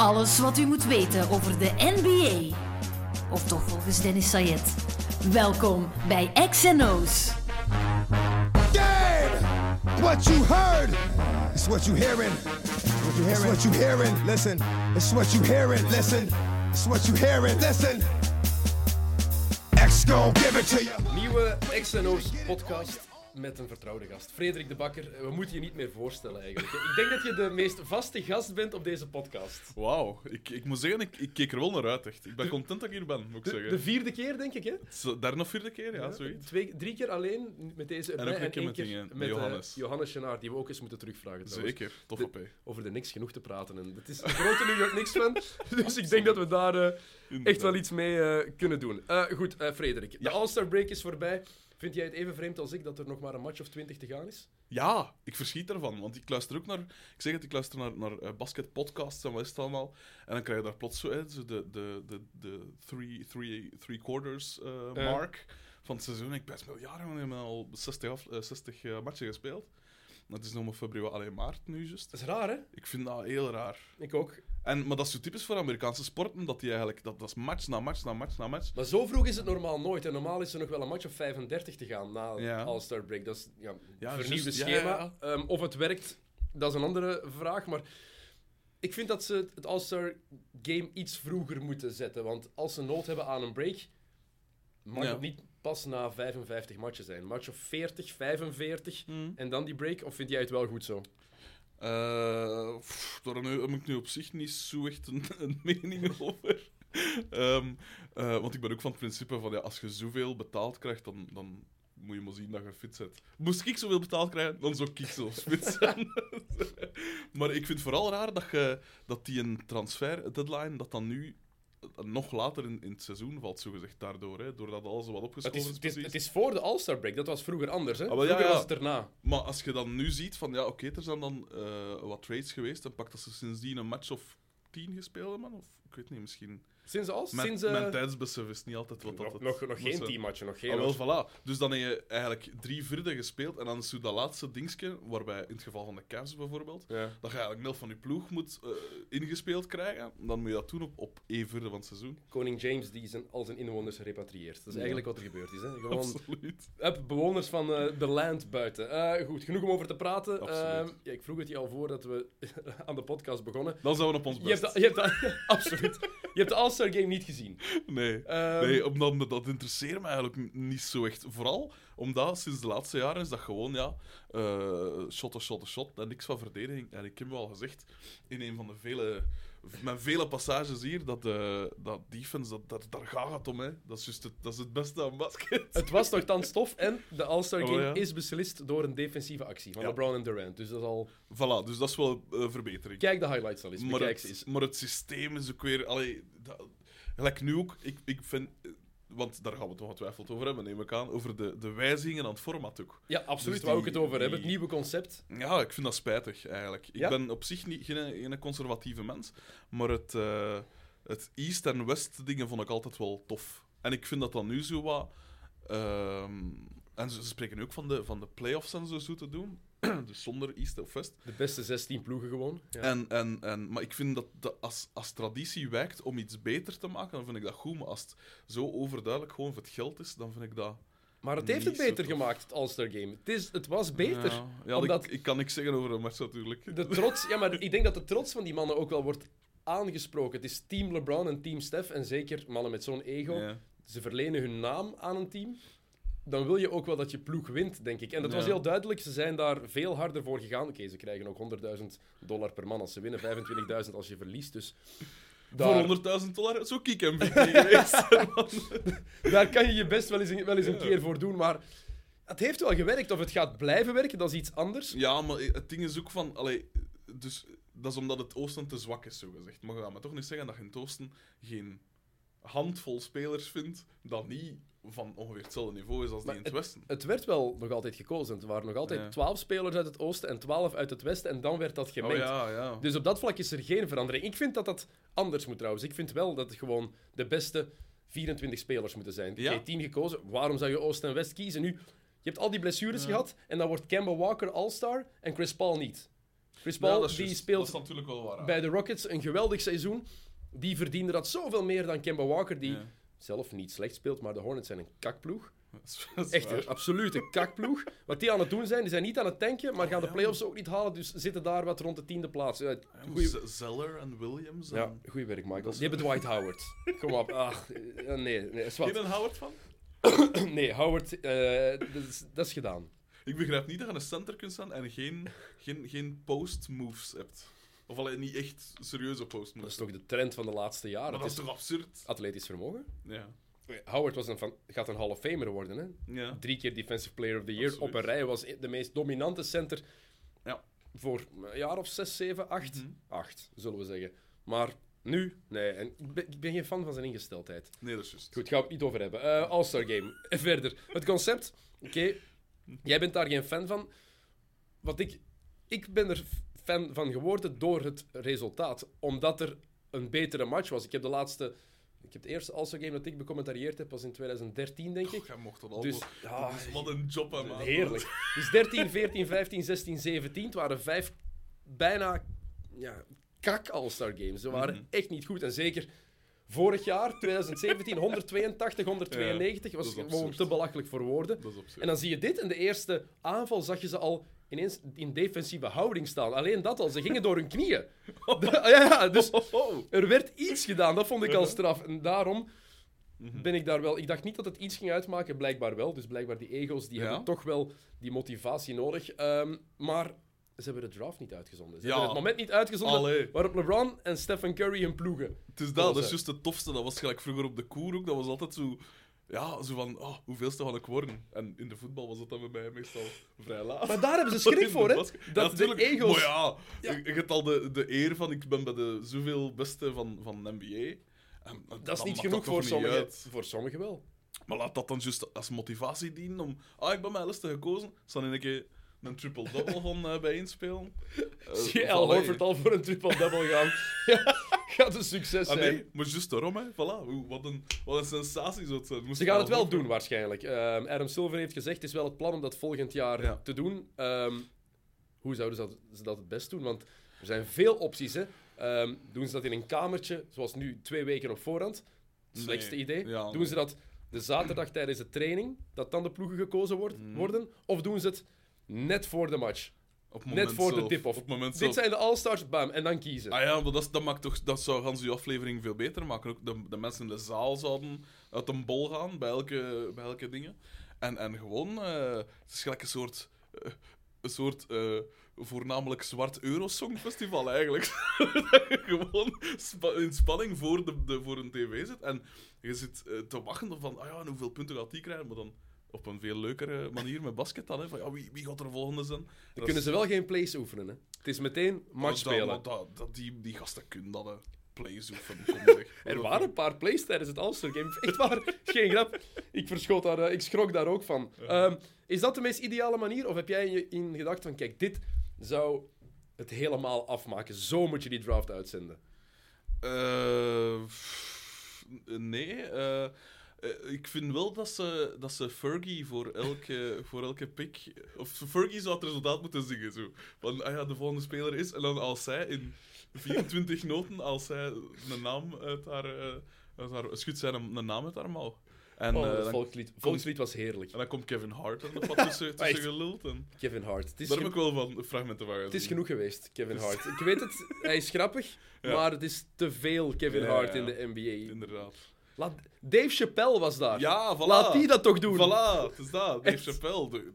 Alles wat u moet weten over de NBA. Of toch volgens Dennis Sayed. Welkom bij XNO's. Game! What you heard is what you hearing. What you hearing? It's what you hearing. Listen. It's what you hearing. Listen. It's what you hearing. Listen. X gon' give it to you. Nieuwe XNO's podcast met een vertrouwde gast. Frederik de Bakker, we moeten je niet meer voorstellen eigenlijk. Ik denk dat je de meest vaste gast bent op deze podcast. Wauw, ik, ik moet zeggen, ik, ik keek er wel naar uit, echt. Ik ben content dat ik hier ben, moet ik De, zeggen. de vierde keer, denk ik, hè? Derde of vierde keer, ja, zoiets. Twee, drie keer alleen met deze En een keer met dingen, met eh, Johannes. Johannes Chenaar, die we ook eens moeten terugvragen. trouwens. Zeker, tof De- op, hè. Over de niks genoeg te praten. En het is een grote New York Knicks fan, dus ik denk dat we daar eh, echt wel iets mee eh, kunnen doen. Eh, goed, eh, Frederik, de. All-Star break is voorbij. Vind jij het even vreemd als ik dat er nog maar een match of twintig te gaan is? Ja, ik verschiet ervan, want ik luister ook naar... Ik zeg het, ik luister naar, naar eh, basketpodcasts en wat is het allemaal. En dan krijg je daar plots zo, hè, zo de, de, de, de three, three, three quarters eh, mark van het seizoen. Ik best wel jaren, al 60, af, eh, 60 eh, matchen gespeeld. Dat is nog maar februari, alleen maart nu, juist. Dat is raar, hè? Ik vind dat heel raar. Ik ook. En, maar dat is zo typisch voor Amerikaanse sporten, dat die eigenlijk... Dat, dat is match na match na match na match. Maar zo vroeg is het normaal nooit. En normaal is er nog wel een match of 35 te gaan na Ja. All-Star break. Dat is ja, Ja, vernieuwde schema. ja, Ehm, of het werkt, dat is een andere vraag. Maar ik vind dat ze het All-Star game iets vroeger moeten zetten. Want als ze nood hebben aan een break, mag het niet pas na 55 matchen zijn. Match of 40, 45 en dan die break. Of vind jij het wel goed zo? Eh, pff, daar nu- heb ik nu op zich niet zo echt een, een mening over. Ehm, eh, want ik ben ook van het principe van ja, als je zoveel betaald krijgt, dan, dan moet je maar zien dat je fit bent. Moest ik zoveel betaald krijgen, dan zou ik zelfs fit zijn. maar ik vind het vooral raar dat, je, dat die een transfer deadline, dat dan nu nog later in, in het seizoen valt, zogezegd daardoor. Hè, doordat alles wat opgeschoven is. het, is, het is voor de All-Star break. Dat was vroeger anders. Hè? Ah, wel, ja, vroeger ja. was het erna. Maar als je dan nu ziet van, ja, oké, er zijn dan eh, wat trades geweest, dan pakt dat ze sindsdien een match of tien gespeeld hebben, of ik weet niet, misschien... Sinds All- Mijn, sinds, eh, mijn tijdsbesef is niet altijd wat dat nog, nog, nog geen zijn. teammatchen, nog geen... Ah, wel, voilà. Dus dan heb je eigenlijk drie vierde gespeeld, en dan is dat laatste dingetje, waarbij in het geval van de Cavs bijvoorbeeld, Ja. dat je eigenlijk nul van je ploeg moet eh, ingespeeld krijgen, dan moet je dat doen op, op één vierde van het seizoen. Koning James die zijn, al zijn inwoners repatrieert. Dat is eigenlijk wat er gebeurd is. Hè? Gewoon Absoluut. bewoners van eh, de land buiten. Goed, genoeg om over te praten. Ja, ik vroeg het je al voordat we aan de podcast begonnen. Dan zijn we op ons Je hebt, best. je, hebt absoluut. je hebt de All-Star Game niet gezien. Nee. Ehm, Nee, omdat dat interesseert me eigenlijk niet zo echt. Vooral omdat sinds de laatste jaren is dat gewoon, ja, eh shot, shot, shot en niks van verdediging. En ik heb wel gezegd in een van de vele, mijn vele passages hier, dat, eh, dat defense, dat, dat, daar gaat het om, hè. Dat is, het, dat is het beste aan basket. Het was nogthans stof en de All-Star Oh, Game ja. is beslist door een defensieve actie van Ja. LeBron en Durant. Dus dat is al... Voilà, dus dat is wel een verbetering. Kijk de highlights al eens, maar, het, eens. maar het systeem is ook weer... Allee, dat, gelijk nu ook, ik, ik vind... Want daar gaan we het ongetwijfeld over hebben, neem ik aan. Over de, de wijzigingen aan het format ook. Ja, absoluut. Dus wou ik die- het over hebben. Het nieuwe concept. Ja, ik vind dat spijtig, eigenlijk. Ik Ja? ben op zich niet, geen, geen conservatieve mens, maar het, eh, het East- en West-dingen vond ik altijd wel tof. En ik vind dat dan nu zo wat... ehm, en ze, ze spreken ook van de, van de playoffs en zo, zo te doen. dus zonder East of West. De beste 16 ploegen gewoon. Ja. En, en, en, maar ik vind dat, als, als traditie wijkt om iets beter te maken, dan vind ik dat goed. Maar als het zo overduidelijk gewoon voor het geld is, dan vind ik dat... Maar het heeft het beter tof. gemacht, het All-Star Game. Het, is, het was beter. Ja, ja, omdat- ik, ik kan niks zeggen over een match natuurlijk. De trots, ja, maar ik denk dat de trots van die mannen ook wel wordt aangesproken. Het is team LeBron en team Steph. En zeker mannen met zo'n ego. Ja. Ze verlenen hun naam aan een team. Dan wil je ook wel dat je ploeg wint, denk ik. En dat was heel duidelijk. Ze zijn daar veel harder voor gegaan. Oké, ze krijgen ook 100.000 dollar per man als ze winnen. 25.000 als je verliest. Dus daar, Voor 100.000 dollar ik MVP geweest. daar kan je je best wel eens, een- wel eens een Ja. keer voor doen. Maar het heeft wel gewerkt. Of het gaat blijven werken, dat is iets anders. ja, maar het ding is ook van... Allee, dus, dat is omdat het oosten te zwak is, zo gezegd. Maar je gaat me toch niet zeggen dat in het oosten geen handvol spelers vindt dat niet van ongeveer hetzelfde niveau is als die in het westen. Het werd wel nog altijd gekozen. Er waren nog altijd Ja. 12 spelers uit het oosten en 12 uit het westen. En dan werd dat Oh gemengd. ja, ja. Dus op dat vlak is er geen verandering. Ik vind dat dat anders moet trouwens. Ik vind wel dat het gewoon de beste 24 spelers moeten zijn. Ja. Je hebt 10 gekozen. Waarom zou je Oost en West kiezen? Nu, je hebt al die blessures Ja. gehad en dan wordt Kemba Walker All-Star en Chris Paul niet. Chris Ja, Paul die speelt bij de Rockets een geweldig seizoen. Die verdiende dat zoveel meer dan Kemba Walker, die Ja. zelf niet slecht speelt, maar de Hornets zijn een kakploeg. Echt een absolute kakploeg. Wat die aan het doen zijn, die zijn niet aan het tanken, maar gaan de playoffs ook niet halen, dus zitten daar wat rond de tiende plaats. Goeie, Zeller en Williams. En... ja, goeie werk, Michael. Die hebben Dwight Howard. Kom op. Ach, eh, nee, nee, wat. een Howard van? Nee, Howard, eh, dat, is, dat is gedaan. Ik begrijp niet dat je een center kunt staan en geen, geen, geen post-moves hebt. Of alleen niet echt serieuze Dat post-moves. is toch de trend van de laatste jaren. Maar dat is toch absurd? atletisch vermogen. Ja. Howard was een van, gaat een Hall of Famer worden, hè? Ja. Drie keer Defensive Player of the Year Absoluut. op een rij. Was de meest dominante center Ja. voor een jaar of zes, zeven, acht. Mhm. Acht, zullen we zeggen. Maar nu, nee. En ik, ben, ik ben geen fan van zijn ingesteldheid. Nee, dat is juist. Goed, gaan we het niet over hebben. Eh, All-Star Game. Verder. Het concept. Oké, jij bent daar geen fan van. Wat ik... Ik ben er fan van geworden door het resultaat. Omdat er een betere match was. Ik heb de laatste... Ik heb de eerste All-Star Game dat ik becommentarieerd heb, was in 2013, denk ik. Jij mocht dat al. Dus, Dus, ja, wat een job, hè, man. Heerlijk. Dus 13, 14, 15, 16, 17. Het waren vijf bijna ja, kak All-Star Games. Ze waren Mhm. echt niet goed. En zeker vorig jaar, 2017, 182, 192. Ja, was gewoon te belachelijk voor woorden. En dan zie je dit. In de eerste aanval zag je ze al ineens in defensieve houding staan. Alleen dat al. Ze gingen door hun knieën. De- ja, ja, dus er werd iets gedaan. Dat vond ik al straf. En daarom Mhm. ben ik daar wel... Ik dacht niet dat het iets ging uitmaken. Blijkbaar wel. Dus blijkbaar die ego's, die Ja. hebben toch wel die motivatie nodig. Ehm, maar ze hebben de draft niet uitgezonden. Ze Ja. hebben het moment niet uitgezonden Allee. waarop LeBron en Stephen Curry hun ploegen. Het is dat, Dat is juist het tofste. Dat was gelijk vroeger op de koer ook. Dat was altijd zo... Ja, zo van, oh, hoeveelste ga ik worden? En in de voetbal was dat dan bij mij meestal vrij laat. Maar daar hebben ze schrik voor, hè? Dat Ja, de egos... Maar ja, Ja. Je, je hebt al de, de eer van, ik ben bij de zoveel beste van, van de NBA. En, Dat is niet genoeg voor sommigen. Voor sommigen wel. Maar laat dat dan juist als motivatie dienen om... Ah, ik ben mijn lijsten gekozen. Zal in een keer een triple-double van eh bij inspelen. Uh, Zie je Al Horford al voor een triple-double gaan? ja, gaat een succes Ah, zijn. nee, maar juist daarom, hè. Voilà. Wat een, wat een sensatie zou het zijn. Moest Ze gaan het wel doen, waarschijnlijk. Ehm, Adam Silver heeft gezegd, het is wel het plan om dat volgend jaar Ja. te doen. Ehm, hoe zouden ze dat, ze dat het best doen? Want er zijn veel opties, hè. Ehm, doen ze dat in een kamertje, zoals nu, twee weken op voorhand? Het slechtste Nee. idee. Ja, doen nee. ze dat de zaterdag tijdens de training, dat dan de ploegen gekozen wordt- Mhm. worden? Of doen ze het net voor de match? Op het Net moment voor de tip-off. Op moment Dit zelf. zijn de All-Stars, bam, en dan kiezen. Ah ja, maar dat, dat, maakt toch, dat zou Hans aflevering veel beter maken. Ook de, de mensen in de zaal zouden uit een bol gaan bij elke, bij elke dingen. En, en gewoon, eh, het is gelijk een soort, eh, een soort eh, voornamelijk zwart Eurosongfestival eigenlijk. Dat je gewoon spa- in spanning voor, de, de, voor een tv zit. En je zit te wachten van, ah ja, hoeveel punten gaat die krijgen? Maar dan op een veel leukere manier met basket dan. Hè, van, ja, wie, wie gaat er volgende zijn? Dan kunnen ze wel geen plays oefenen, hè. Het is meteen match spelen. dat- dat- die, die gasten kunnen dat, hè. Plays oefenen. kom zeg. Er waren een paar plays tijdens het All-Star Game. Echt waar, geen grap. Ik, verschoot daar, eh, ik schrok daar ook van. Ehm, is dat de meest ideale manier? Of heb jij in, je- in gedacht van, kijk, dit zou het helemaal afmaken. Zo moet je die draft uitzenden. Pff, nee. eh, eh, ik vind wel dat ze, dat ze Fergie voor elke, voor elke pick... Of Fergie zou het resultaat moeten zingen. Zo. Van, ah ja, de volgende speler is... En dan als zij in 24 noten, als zij een naam uit haar... eh, uit haar schudt zij een, een naam uit haar mouw. En, Oh, dan, volkslied, volkslied was heerlijk. en dan komt Kevin Hart er nog wat tussen, tussen geluld. En Kevin Hart. Het is, daar heb ik wel van fragmenten van het is genoeg geweest, Kevin Hart. Ik weet het, hij is grappig, Ja. maar het is te veel Kevin Ja, Hart ja. in de NBA. Inderdaad. Laat, Dave Chappelle was daar. Ja, voilà. Laat die dat toch doen. Voilà, het is dat. Dave Echt. Chappelle. De-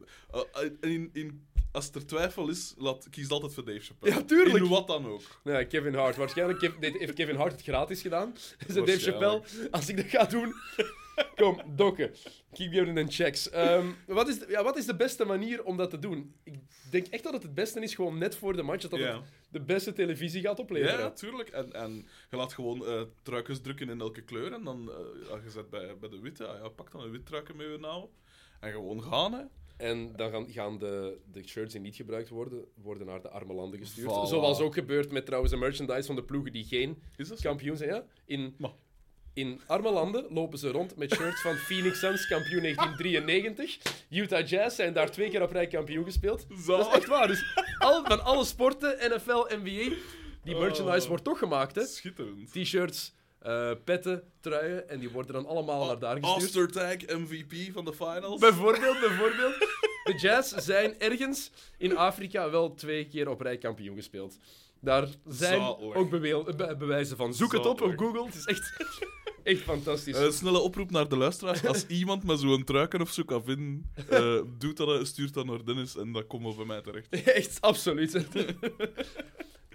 uh, in, in, als er twijfel is, laat, kies altijd voor Dave Chappelle. Ja, tuurlijk. In wat dan ook. Ja, Kevin Hart. Waarschijnlijk heeft Kevin Hart het gratis gedaan. Zei Dave. Chappelle, als ik dat ga doen... Kom, dokken. Keep you in checks. Ehm, wat, is de, ja, wat is de beste manier om dat te doen? Ik denk echt dat het het beste is, gewoon net voor de match, dat het de beste televisie gaat opleveren. ja, tuurlijk. En, en je laat gewoon eh truikens drukken in elke kleur. En dan, eh ja, je zet bij, bij de witte, ah ja, pak dan een wit truiken met je naam. En gewoon gaan, hè. En dan gaan, gaan de, de shirts die niet gebruikt worden, worden naar de arme landen gestuurd. Voilà. Zoals ook gebeurt met trouwens de merchandise van de ploegen die geen kampioen zijn. Ja? In, Maar- In arme landen lopen ze rond met shirts van Phoenix Suns, kampioen 1993. Utah Jazz zijn daar twee keer op rij kampioen gespeeld. Dat is echt waar. Dus al, van alle sporten, NFL, NBA, die merchandise Oh. wordt toch gemaakt. Hè? Schitterend. T-shirts, eh, petten, truien. En die worden dan allemaal naar daar gestuurd. Ostertag MVP van de finals. Bijvoorbeeld, bijvoorbeeld. De Jazz zijn ergens in Afrika wel twee keer op rij kampioen gespeeld. Daar zijn Zalig. ook be- bewijzen van. Zoek het op op. Google. Het is echt, echt fantastisch. Eh, snelle oproep naar de luisteraars. Als iemand met zo'n truiken of zo kan vinden, eh, doet dat, eh, stuurt dat naar Dennis en dat komt bij mij terecht. echt, absoluut.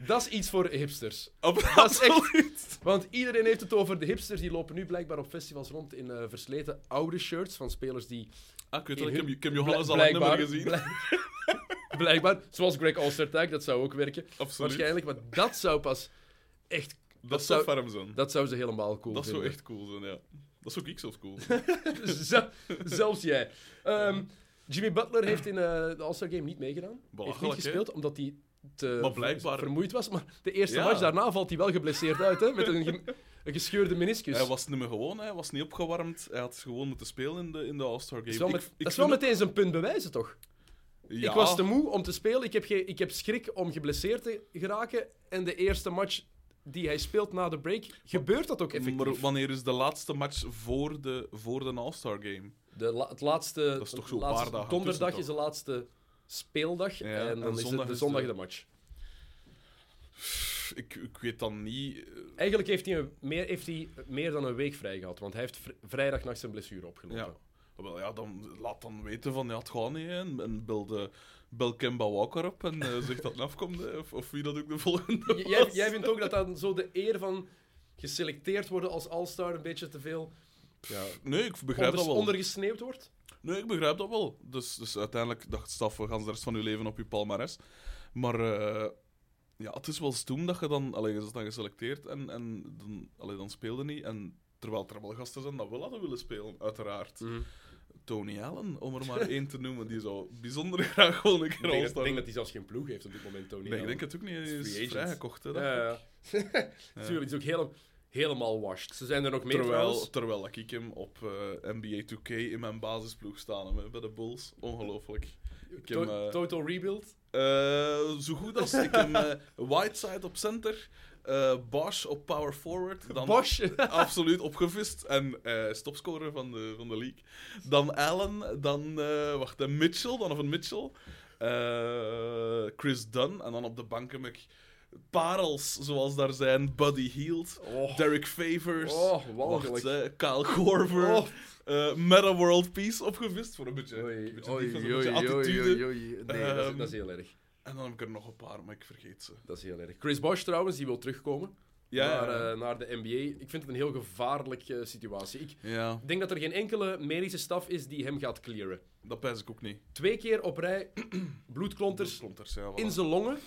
Dat is iets voor hipsters. Ab- Dat is echt... Want iedereen heeft het over de hipsters. Die lopen nu blijkbaar op festivals rond in eh, versleten oude shirts van spelers die... Ah, ik weet ik heb, hun- ik heb Johannes al lang niet meer gezien. Blijk- blijkbaar, zoals Greg Ostertag, dat zou ook werken. Absoluut. Waarschijnlijk, maar dat zou pas echt... Dat, zou- zou ferm zijn. Dat zou ze helemaal cool Dat zou vinden. echt cool zijn, ja. Dat zou ik zelfs cool Zelfs jij. Ehm, Jimmy Butler heeft in eh, de All-Star Game niet meegedaan. Heeft niet gespeeld, omdat hij te Maar blijkbaar- ver- vermoeid was. Maar de eerste Ja. match daarna valt hij wel geblesseerd uit, hè, met een, ge- een gescheurde meniscus. Hij was niet meer gewoon, hij was niet opgewarmd. Hij had gewoon moeten spelen in de, in de All-Star Game. dat is wel, Ik- met- ik dat is wel meteen zijn punt bewijzen, toch? Ja, Ik was te moe om te spelen. Ik heb, ge- ik heb schrik om geblesseerd te geraken. En de eerste match die hij speelt na de break, gebeurt dat ook effectief. Maar wanneer is de laatste match voor de, voor de All-Star Game? De la- het laatste, Dat is toch zo'n laatste- paar dagen Donderdag is de laatste speeldag. Ja, en en dan is zondag het de zondag de- de match. Ik, ik weet dan niet. eh, Eigenlijk heeft hij, een- meer, heeft hij meer dan een week vrij gehad. Want hij heeft vr- vrijdag nacht zijn blessure opgelopen. Ja. Wel ja, dan laat dan weten van ja, het gaat niet. En, en bel, de, bel Kemba Walker op en eh zegt dat het afkomt. Of, of wie dat ook de volgende. J- Jij, jij vindt ook dat dan zo de eer van geselecteerd worden als All-Star een beetje te veel ja, Nee, ik begrijp dat wel. ondergesneeuwd wordt? Nee, ik begrijp dat wel. Dus, dus uiteindelijk dacht staf voor gans de rest van je leven op je palmares. Maar eh, ja, het is wel stoem dat je dan, allee, je is dan geselecteerd en, en dan, allee, dan speelde niet. En terwijl er wel gasten zijn dat wel hadden willen spelen, uiteraard. Tony Allen, om er maar één te noemen, die zou bijzonder graag gewoon een Ik keer denk, dat- ik denk dat hij zelfs geen ploeg heeft op dit moment, Tony. Nee, ik denk het ook niet. Hij Free is agent. vrijgekocht, hè, dacht Ja, ik. ja. Is ook heel, helemaal washed. Ze zijn er nog meer Terwijl, trouwens. terwijl ik hem op eh, NBA 2K in mijn basisploeg staan heb, hè, bij de Bulls. Ongelooflijk. Ik eh, Total rebuild. Eh, zo goed als ik hem eh, Whiteside op center, eh Bosch op power forward, dan Bosch. absoluut opgevist en eh stopscorer van de, van de league. Dan Allen, dan eh wacht, Mitchell, dan of een Mitchell, Chris Dunn en dan op de bank heb ik parels zoals daar zijn, Buddy Hield, Oh. Derek Favors, Oh, wacht, eh, Kyle Korver. Oh. Meta World Peace opgevist voor een beetje, Oei, een beetje, oei, defense, een oei, beetje oei, attitude. oei, oei. Nee, dat, is, Ehm, dat is heel erg. En dan heb ik er nog een paar, maar ik vergeet ze. Dat is heel erg. Chris Bosch trouwens, die wil terugkomen Ja, naar, ja. eh, naar de NBA. Ik vind het een heel gevaarlijke situatie. Ik ja, denk dat er geen enkele medische staf is die hem gaat clearen. dat pijs ik ook niet. Twee keer op rij bloedklonters voilà. in zijn longen.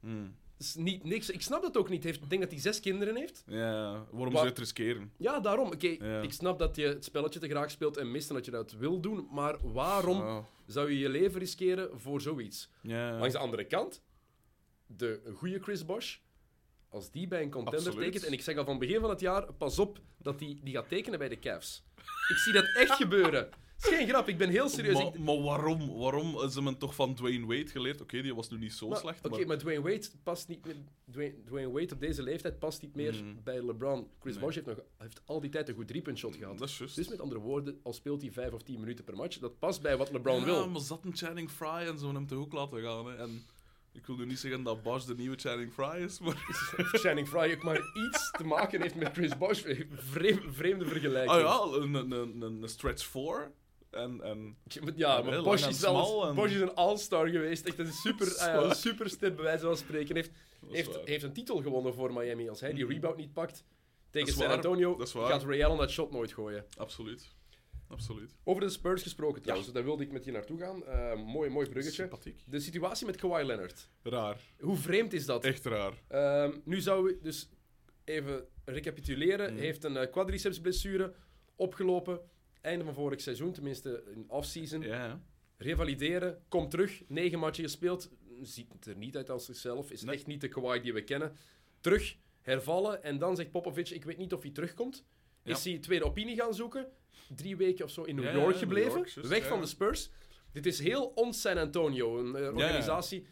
Hmm. Is niet niks. Ik snap dat ook niet. Heeft- Ik denk dat hij zes kinderen heeft. Ja, waarom Wa- zou je het riskeren? Ja, daarom. Oké, Ja. ik snap dat je het spelletje te graag speelt en mist en dat je dat wil doen. Maar waarom Oh, zou je je leven riskeren voor zoiets? ja. Langs de andere kant, de goede Chris Bosch, als die bij een contender Absoluut. tekent, en ik zeg al van begin van het jaar, pas op dat die, die gaat tekenen bij de Cavs. Ik zie dat echt gebeuren. Is geen grap, ik ben heel serieus. Maar, Ik- maar waarom? Waarom ze men toch van Dwayne Wade geleerd? Oké, die was nu niet zo maar- slecht, Oké, maar... maar Dwayne Wade past niet meer. Dwayne, Dwayne Wade op deze leeftijd past niet meer Mm. bij LeBron. Chris Nee. Bosch heeft, nog, heeft al die tijd een goed driepuntshot gehad. Dat is juist. Dus met andere woorden, al speelt hij vijf of tien minuten per match, dat past bij wat LeBron ja, wil. maar zat een Channing Frye en zo hem te hoek laten gaan. Hè. En ik wil nu niet zeggen dat Bosch de nieuwe Channing Frye is, maar... Channing Frye ook maar iets te maken heeft met Chris Bosch. Vreem- vreemde vergelijking. Ah ja, een, een, een, een stretch 4. En, en... Ja, maar Bosch is, en- Bosch is een all-star geweest. Echt een super, ja, een Zwaar. superster, bij wijze van spreken. Heeft, heeft, waar. heeft een titel gewonnen voor Miami. Als hij die Mhm. rebound niet pakt tegen San Antonio, gaat Ray Allen dat shot nooit gooien. Absoluut. Absoluut. Over de Spurs gesproken trouwens, daar wilde ik met je naartoe gaan. Eh, mooi, mooi bruggetje. Sympathiek. De situatie met Kawhi Leonard. Raar. Hoe vreemd is dat? Echt raar. Ehm, nu zou we dus even recapituleren. Mhm. Heeft een eh, quadriceps blessure opgelopen. Einde van vorig seizoen, tenminste in off-season. Ja. Revalideren, komt terug, negen matchen gespeeld. Ziet het er niet uit als zichzelf. Is Nee. echt niet de Kawhi die we kennen. Terug, hervallen. En dan zegt Popovic, ik weet niet of hij terugkomt. Ja. Is hij tweede opinie gaan zoeken. Drie weken of zo in New Ja, York New gebleven. York, weg van de Spurs. Dit is heel ons San Antonio. Een eh, organisatie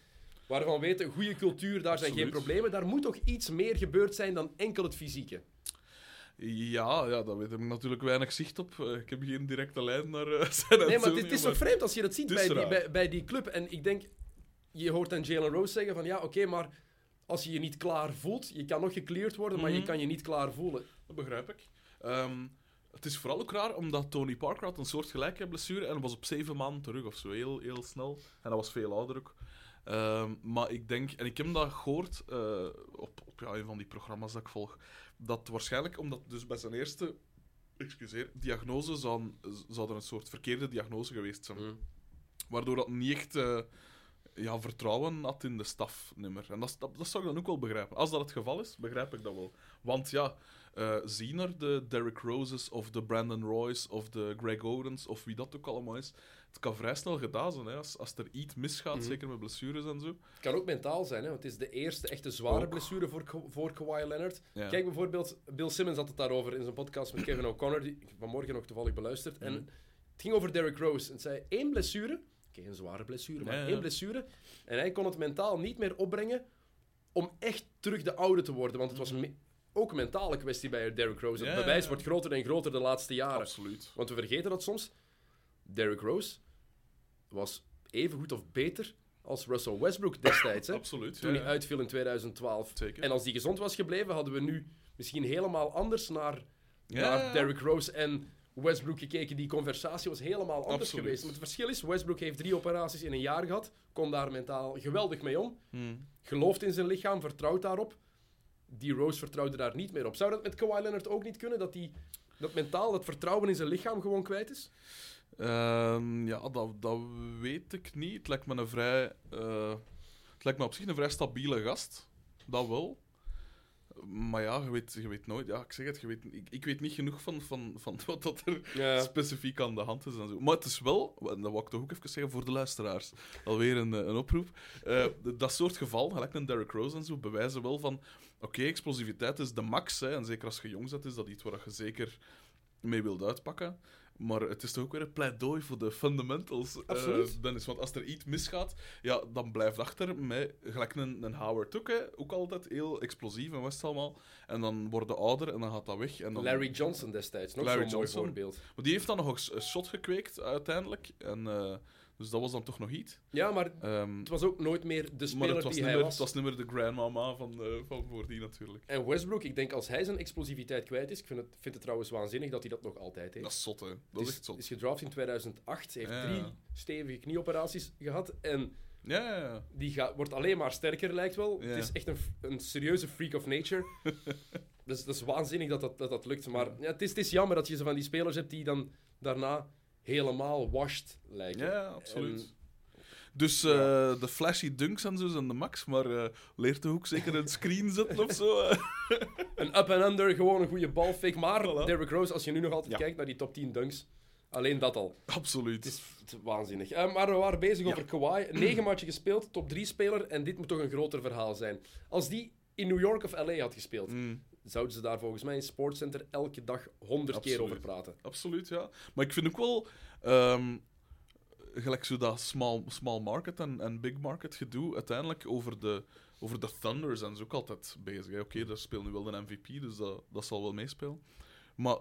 waarvan we weten, goede cultuur, daar zijn geen problemen. Daar moet toch iets meer gebeurd zijn dan enkel het fysieke. Ja, ja, daar weet ik natuurlijk weinig zicht op. Eh, ik heb geen directe lijn naar eh San Nee, maar het is toch vreemd als je dat ziet bij die, bij, bij die club. En ik denk, je hoort dan Jalen Rose zeggen van ja, oké, maar als je je niet klaar voelt, je kan nog gecleared worden, maar je Mhm. kan je niet klaar voelen. Dat begrijp ik. Ehm, het is vooral ook raar, omdat Tony Parker had een soort gelijke blessure en was op zeven maanden terug of zo, heel, heel snel. En dat was veel ouder ook. Ehm, maar ik denk, en ik heb dat gehoord eh, op, op ja, een van die programma's dat ik volg, dat waarschijnlijk omdat dus bij zijn eerste excuseer, diagnose zou, zou er een soort verkeerde diagnose geweest zijn. Mm. Waardoor dat niet echt eh, ja, vertrouwen had in de staf nimmer. En dat, dat, dat zou ik dan ook wel begrijpen. Als dat het geval is, begrijp ik dat wel. Want ja, eh zien er de Derrick Roses of de Brandon Royce of de Greg Odens of wie dat ook allemaal is. Het kan vrij snel gedaan zijn. Hè. Als, als er iets misgaat, Mhm. zeker met blessures en zo. Het kan ook mentaal zijn, hè, want het is de eerste echte zware Ook. blessure voor, voor Kawhi Leonard. Ja. Kijk bijvoorbeeld, Bill Simmons had het daarover in zijn podcast met Kevin O'Connor, die ik vanmorgen nog toevallig beluisterd. En Mhm. het ging over Derrick Rose. En het zei één blessure, oké, een zware blessure, maar ja. één blessure. En hij kon het mentaal niet meer opbrengen om echt terug de oude te worden. Want het was me- ook een mentale kwestie bij Derrick Rose. Het Ja, bewijs ja. wordt groter en groter de laatste jaren. Absoluut. Want we vergeten dat soms. Derrick Rose was even goed of beter als Russell Westbrook destijds. Hè? Absoluut. Toen ja, hij uitviel in 2012. Zeker. En als die gezond was gebleven, hadden we nu misschien helemaal anders naar, naar. Derrick Rose en Westbrook gekeken. Die conversatie was helemaal anders Absoluut. geweest. Maar het verschil is, Westbrook heeft drie operaties in een jaar gehad. Kon daar mentaal geweldig mee om. Hmm. Gelooft in zijn lichaam, vertrouwt daarop. Die Rose vertrouwde daar niet meer op. Zou dat met Kawhi Leonard ook niet kunnen? Dat, die, dat mentaal, dat vertrouwen in zijn lichaam gewoon kwijt is? Ehm, ja, dat, dat weet ik niet. Het lijkt me een vrij... eh, het lijkt me op zich een vrij stabiele gast. Dat wel. Maar ja, je weet, je weet nooit. Ja, ik zeg het, je weet, ik, ik weet niet genoeg van, van, van wat dat er Ja. specifiek aan de hand is en zo. Maar het is wel, en dat wil ik toch ook even zeggen voor de luisteraars, alweer een, eh, een oproep. Eh, dat soort geval, gelijk een Derrick Rose en zo, bewijzen wel van, oké, explosiviteit is de max, hè, en zeker als je jong bent, is dat iets waar je zeker mee wilt uitpakken. Maar het is toch ook weer een pleidooi voor de fundamentals, eh. Dennis. Want als er iets misgaat, ja, dan blijft achter met gelijk een, een Howard ook, hè, ook altijd heel explosief en West allemaal. En dan worden ouder en dan gaat dat weg. En dan... Larry Johnson destijds, nog zo'n mooi voorbeeld. Maar die heeft dan nog een shot gekweekt uiteindelijk. En, eh, dus dat was dan toch nog iets. Ja, maar Ehm, het was ook nooit meer de speler het was, die hij meer, was. het was niet meer de grandmama van, eh van voordien natuurlijk. En Westbrook, ik denk als hij zijn explosiviteit kwijt is, ik vind het, vind het trouwens waanzinnig dat hij dat nog altijd heeft. Dat is zot, hè. Dat Het is echt zot. is gedraft in 2008, hij heeft Ja. drie stevige knieoperaties gehad en Ja, ja, ja. die gaat, wordt alleen maar sterker, lijkt wel. Het is echt een, een serieuze freak of nature. dus dat is waanzinnig dat dat, dat, dat lukt. Maar ja, het, is, het is jammer dat je zo van die spelers hebt die dan daarna helemaal washed lijken. Ja, absoluut. En- Dus eh, de flashy dunks en zo zijn de max, maar eh, leert de hoek zeker een screen zetten of zo? Een up and under, gewoon een goede balfake. Maar Voilà. Derrick Rose, als je nu nog altijd Ja. kijkt naar die top 10 dunks, alleen dat al. Absoluut. Het is, het is waanzinnig. Eh, maar we waren bezig Ja. over Kawhi. Negen matchen gespeeld, top 3 speler. En dit moet toch een groter verhaal zijn. Als die in New York of LA had gespeeld, Mm, zouden ze daar volgens mij in Sportcenter elke dag honderd keer over praten. absoluut, ja. Maar ik vind ook wel... ehm, gelijk zo dat small, small market en, en big market gedoe, uiteindelijk over de, over de Thunder zijn ze ook altijd bezig. Oké, daar speelt nu wel de MVP, dus dat, dat zal wel meespelen. Maar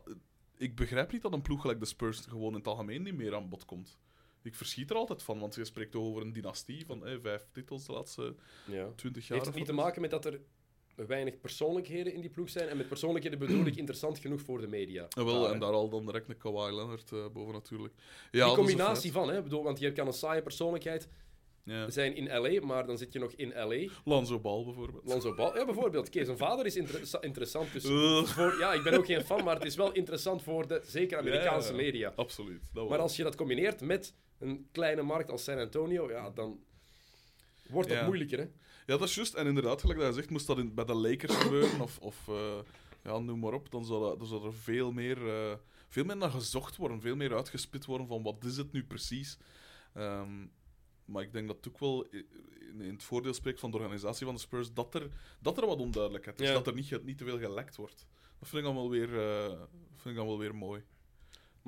ik begrijp niet dat een ploeg gelijk de Spurs gewoon in het algemeen niet meer aan bod komt. Ik verschiet er altijd van, want je spreekt over een dynastie van eh, vijf titels de laatste Ja. twintig jaar. Heeft het niet te maken met dat er weinig persoonlijkheden in die ploeg zijn? En met persoonlijkheden bedoel ik interessant genoeg voor de media. het? Wel, Daar, en daar al dan direct een Kawhi Leonard eh, boven natuurlijk. Ja, die combinatie van, hè, bedoel, want hier kan een saaie persoonlijkheid. Ja. zijn in LA, maar dan zit je nog in LA. Lonzo Ball bijvoorbeeld. Lonzo Ball, ja, bijvoorbeeld. Oké, zijn vader is inter- interessant. Dus voor, ja, ik ben ook geen fan, maar het is wel interessant voor de zeker Amerikaanse Ja, media. Absoluut. Maar als je dat combineert met een kleine markt als San Antonio, ja, dan wordt dat Ja. moeilijker. Hè? Ja, dat is juist. En inderdaad, gelijk dat je zegt, moest dat in, bij de Lakers gebeuren, of, of eh, ja, noem maar op, dan zou, dat, dan zou er veel meer, eh, veel meer naar gezocht worden, veel meer uitgespit worden van wat is het nu precies. Ehm, maar ik denk dat het ook wel in, in het voordeel spreekt van de organisatie van de Spurs dat er, dat er wat onduidelijkheid is. Ja. Dat er niet, niet te veel gelekt wordt. Dat vind ik dan wel weer, eh, vind ik dan wel weer mooi.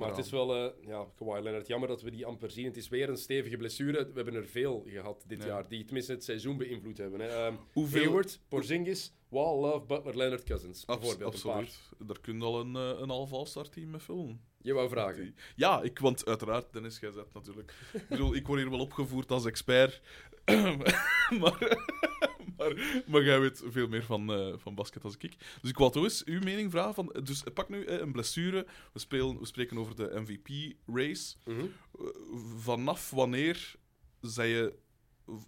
Maar het is wel, eh ja, Kawhi Leonard, jammer dat we die amper zien. Het is weer een stevige blessure. We hebben er veel gehad dit Ja. jaar, die tenminste het seizoen beïnvloed hebben. Hè. Ehm, Hoeveel- Hayward, Porzingis, Wall, Love, Butler, Leonard, Cousins. Abs- Bijvoorbeeld absoluut. Daar kun je al een, eh, een half all-star team mee vullen. Je wou vragen. Ja, ik, want uiteraard, Dennis, jij zet natuurlijk. Ik bedoel, ik word hier wel opgevoerd als expert. maar, maar, maar jij weet veel meer van, eh, van basket als ik. Dus ik wou toch eens uw mening vragen. Van, dus pak nu eh, een blessure. We, spelen, we spreken over de MVP-race. Mhm. vanaf wanneer zij je...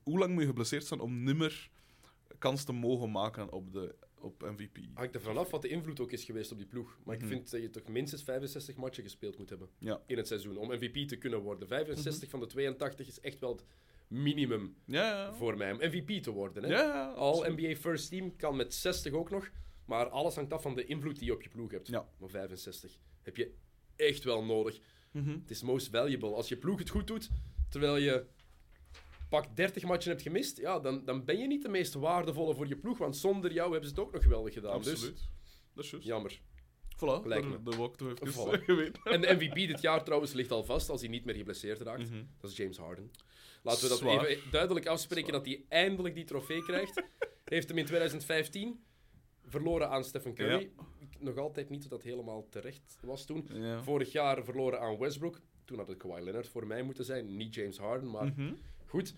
Hoe lang moet je geblesseerd zijn om nimmer kans te mogen maken op, de, op MVP? Hangt er vanaf wat de invloed ook is geweest op die ploeg. Maar Mhm. ik vind dat je toch minstens 65 matchen gespeeld moet hebben Ja. in het seizoen om MVP te kunnen worden. 65 van de 82 is echt wel minimum Ja, ja. voor mij om MVP te worden. Hè? Ja, ja, All absoluut. NBA First Team kan met 60 ook nog. Maar alles hangt af van de invloed die je op je ploeg hebt. Maar 65 heb je echt wel nodig. Mhm. Het is most valuable. Als je ploeg het goed doet, terwijl je pak 30 matchen hebt gemist, ja, dan, dan ben je niet de meest waardevolle voor je ploeg. Want zonder jou hebben ze het ook nog geweldig gedaan. Dus Absoluut. Dat is juist. jammer. Voilà, Lijkt me. de, de walk toch even Voilà. geweten. En de MVP dit jaar trouwens ligt al vast als hij niet meer geblesseerd raakt. Mhm. Dat is James Harden. Laten we dat Zwaar. even duidelijk afspreken Zwaar. dat hij eindelijk die trofee krijgt. Heeft hem in 2015 verloren aan Stephen Curry. Nog altijd niet dat dat helemaal terecht was toen. Ja. Vorig jaar verloren aan Westbrook. Toen had het Kawhi Leonard voor mij moeten zijn, niet James Harden. Maar Mhm. goed,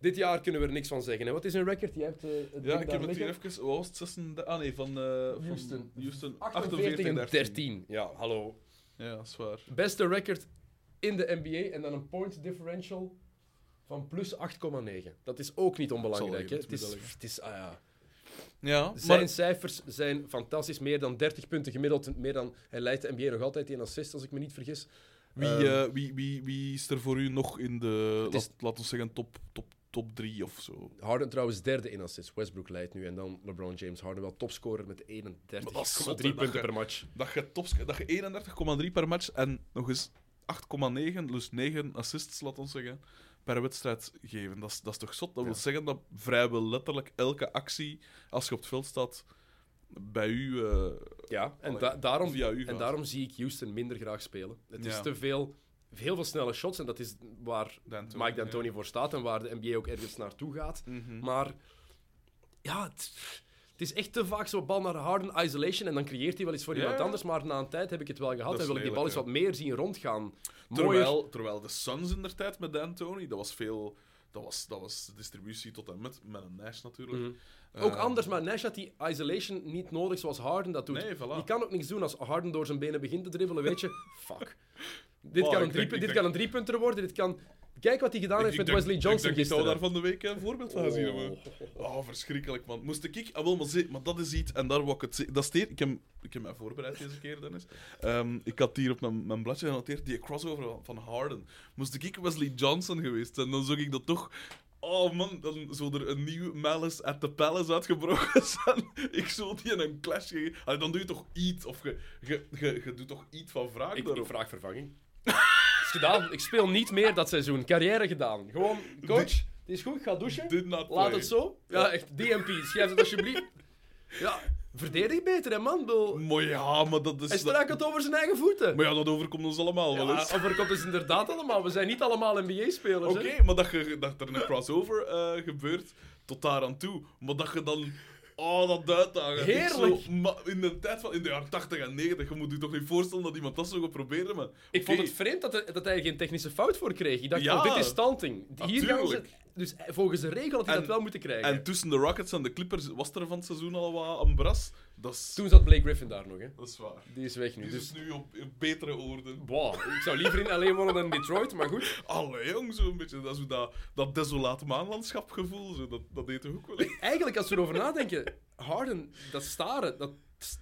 dit jaar kunnen we er niks van zeggen. Hè. Wat is een record? Je hebt eh, het Ja, ik heb het hier even... Wat was het? 36 Ah nee, van... eh, van Houston. Houston. 48 en 13. Ja, hallo. Ja, dat is waar. Beste record in de NBA en dan een point differential van plus 8,9. Dat is ook niet onbelangrijk. Hè? Het is, het is, ah ja. Ja, Zijn maar... cijfers zijn fantastisch. Meer dan 30 punten gemiddeld. Meer dan, hij leidt de NBA nog altijd in assists, als ik me niet vergis. Wie, Ehm, eh, wie, wie, wie is er voor u nog in de... Is- laten we zeggen top, top, top 3 of zo? Harden trouwens derde in assists. Westbrook leidt nu. En dan LeBron James. Harden wel topscorer met Maar dat is 31,3 zot, hè, dat punten je- per match. Dat je, tops, dat je 31,3 per match en nog eens 8,9, dus 9 assists, laat ons zeggen, per wedstrijd geven. Dat is, dat is toch zot? Dat Ja. wil zeggen dat vrijwel letterlijk elke actie, als je op het veld staat, bij u... eh, Ja, en, da- daarom, via u en daarom zie ik Houston minder graag spelen. Het is te veel, heel veel snelle shots. En dat is waar D'Antoni, Mike D'Antoni voor staat en waar de NBA ook ergens naartoe gaat. Mhm. Maar ja, het, het is echt te vaak zo'n bal naar Harden isolation en dan creëert hij wel iets voor Ja, iemand anders. Maar na een tijd heb ik het wel gehad Dat en wil ik die bal eens wat meer zien rondgaan. Mooier. Terwijl, terwijl de Suns in der tijd met D'Antoni, dat was veel... Dat was, dat was distributie tot en met, met een Nash natuurlijk. Mhm. Eh, Ook anders, maar Nash had die isolation niet nodig zoals Harden dat doet. Nee, voilà. Die kan ook niks doen als Harden door zijn benen begint te dribbelen, weet je. Fuck. Dit, Oh, kan, ik een denk- drie, ik dit denk- kan een driepunter worden. Dit kan... Kijk wat hij gedaan heeft Ik met denk- Wesley Johnson Ik denk, ik zou daar van de week een voorbeeld van gezien hebben. Oh, verschrikkelijk, man. Moest ik... Ah, wel, maar, maar dat is iets, en daar wou ik het. Dat steeds... Ik heb, ik heb mij voorbereid deze keer, Dennis. Ehm, ik had hier op mijn, mijn bladje genoteerd, die crossover van- Harden. Moest ik Wesley Johnson geweest zijn, dan zou ik dat toch... Oh man, dan zou er een nieuw Malice at the Palace uitgebroken zijn. Ik zou die in een clash geven. Dan doe je toch iets, of je, je, je, je doet toch iets van vraag Ik, ik daarop. vraag vervanging. Gedaan. Ik speel niet meer dat seizoen. Carrière gedaan. Gewoon, coach, het is goed, ga douchen. Laat play. het zo. Ja, echt, DMP. Schrijf het alsjeblieft. Ja, verdedig beter, hè, man. Bedoel, Maar ja, maar dat is... Hij struikelt over zijn eigen voeten. Maar ja, dat overkomt ons allemaal wel Ja, eens. overkomt dus inderdaad allemaal. We zijn niet allemaal NBA-spelers. Oké, maar dat, je, dat er een crossover eh, gebeurt tot daar aan toe. Maar dat je dan. Oh, dat uitdagen. Heerlijk. Zo, maar in de tijd van in de jaren 80 en 90, je moet je toch niet voorstellen dat iemand dat zou gaan proberen. Maar, Ik vond het vreemd dat, er, dat hij er geen technische fout voor kreeg. Ik dacht, Ja. oh, dit is stunting. Hier gaan ze... Dus volgens de regel had hij En- dat wel moeten krijgen. En tussen de Rockets en de Clippers was er van het seizoen al wat een bras. Toen zat Blake Griffin daar nog, hè. dat is waar. Die is weg nu. Die Dus, is nu op, op betere oorden. ik zou liever in LA wonen dan in Detroit, maar goed. Allee, jong, zo'n beetje. Dat, zo dat, dat desolate maanlandschapgevoel, zo, dat, dat deed toch ook wel. Eigenlijk, als we erover nadenken, Harden, dat staren, dat,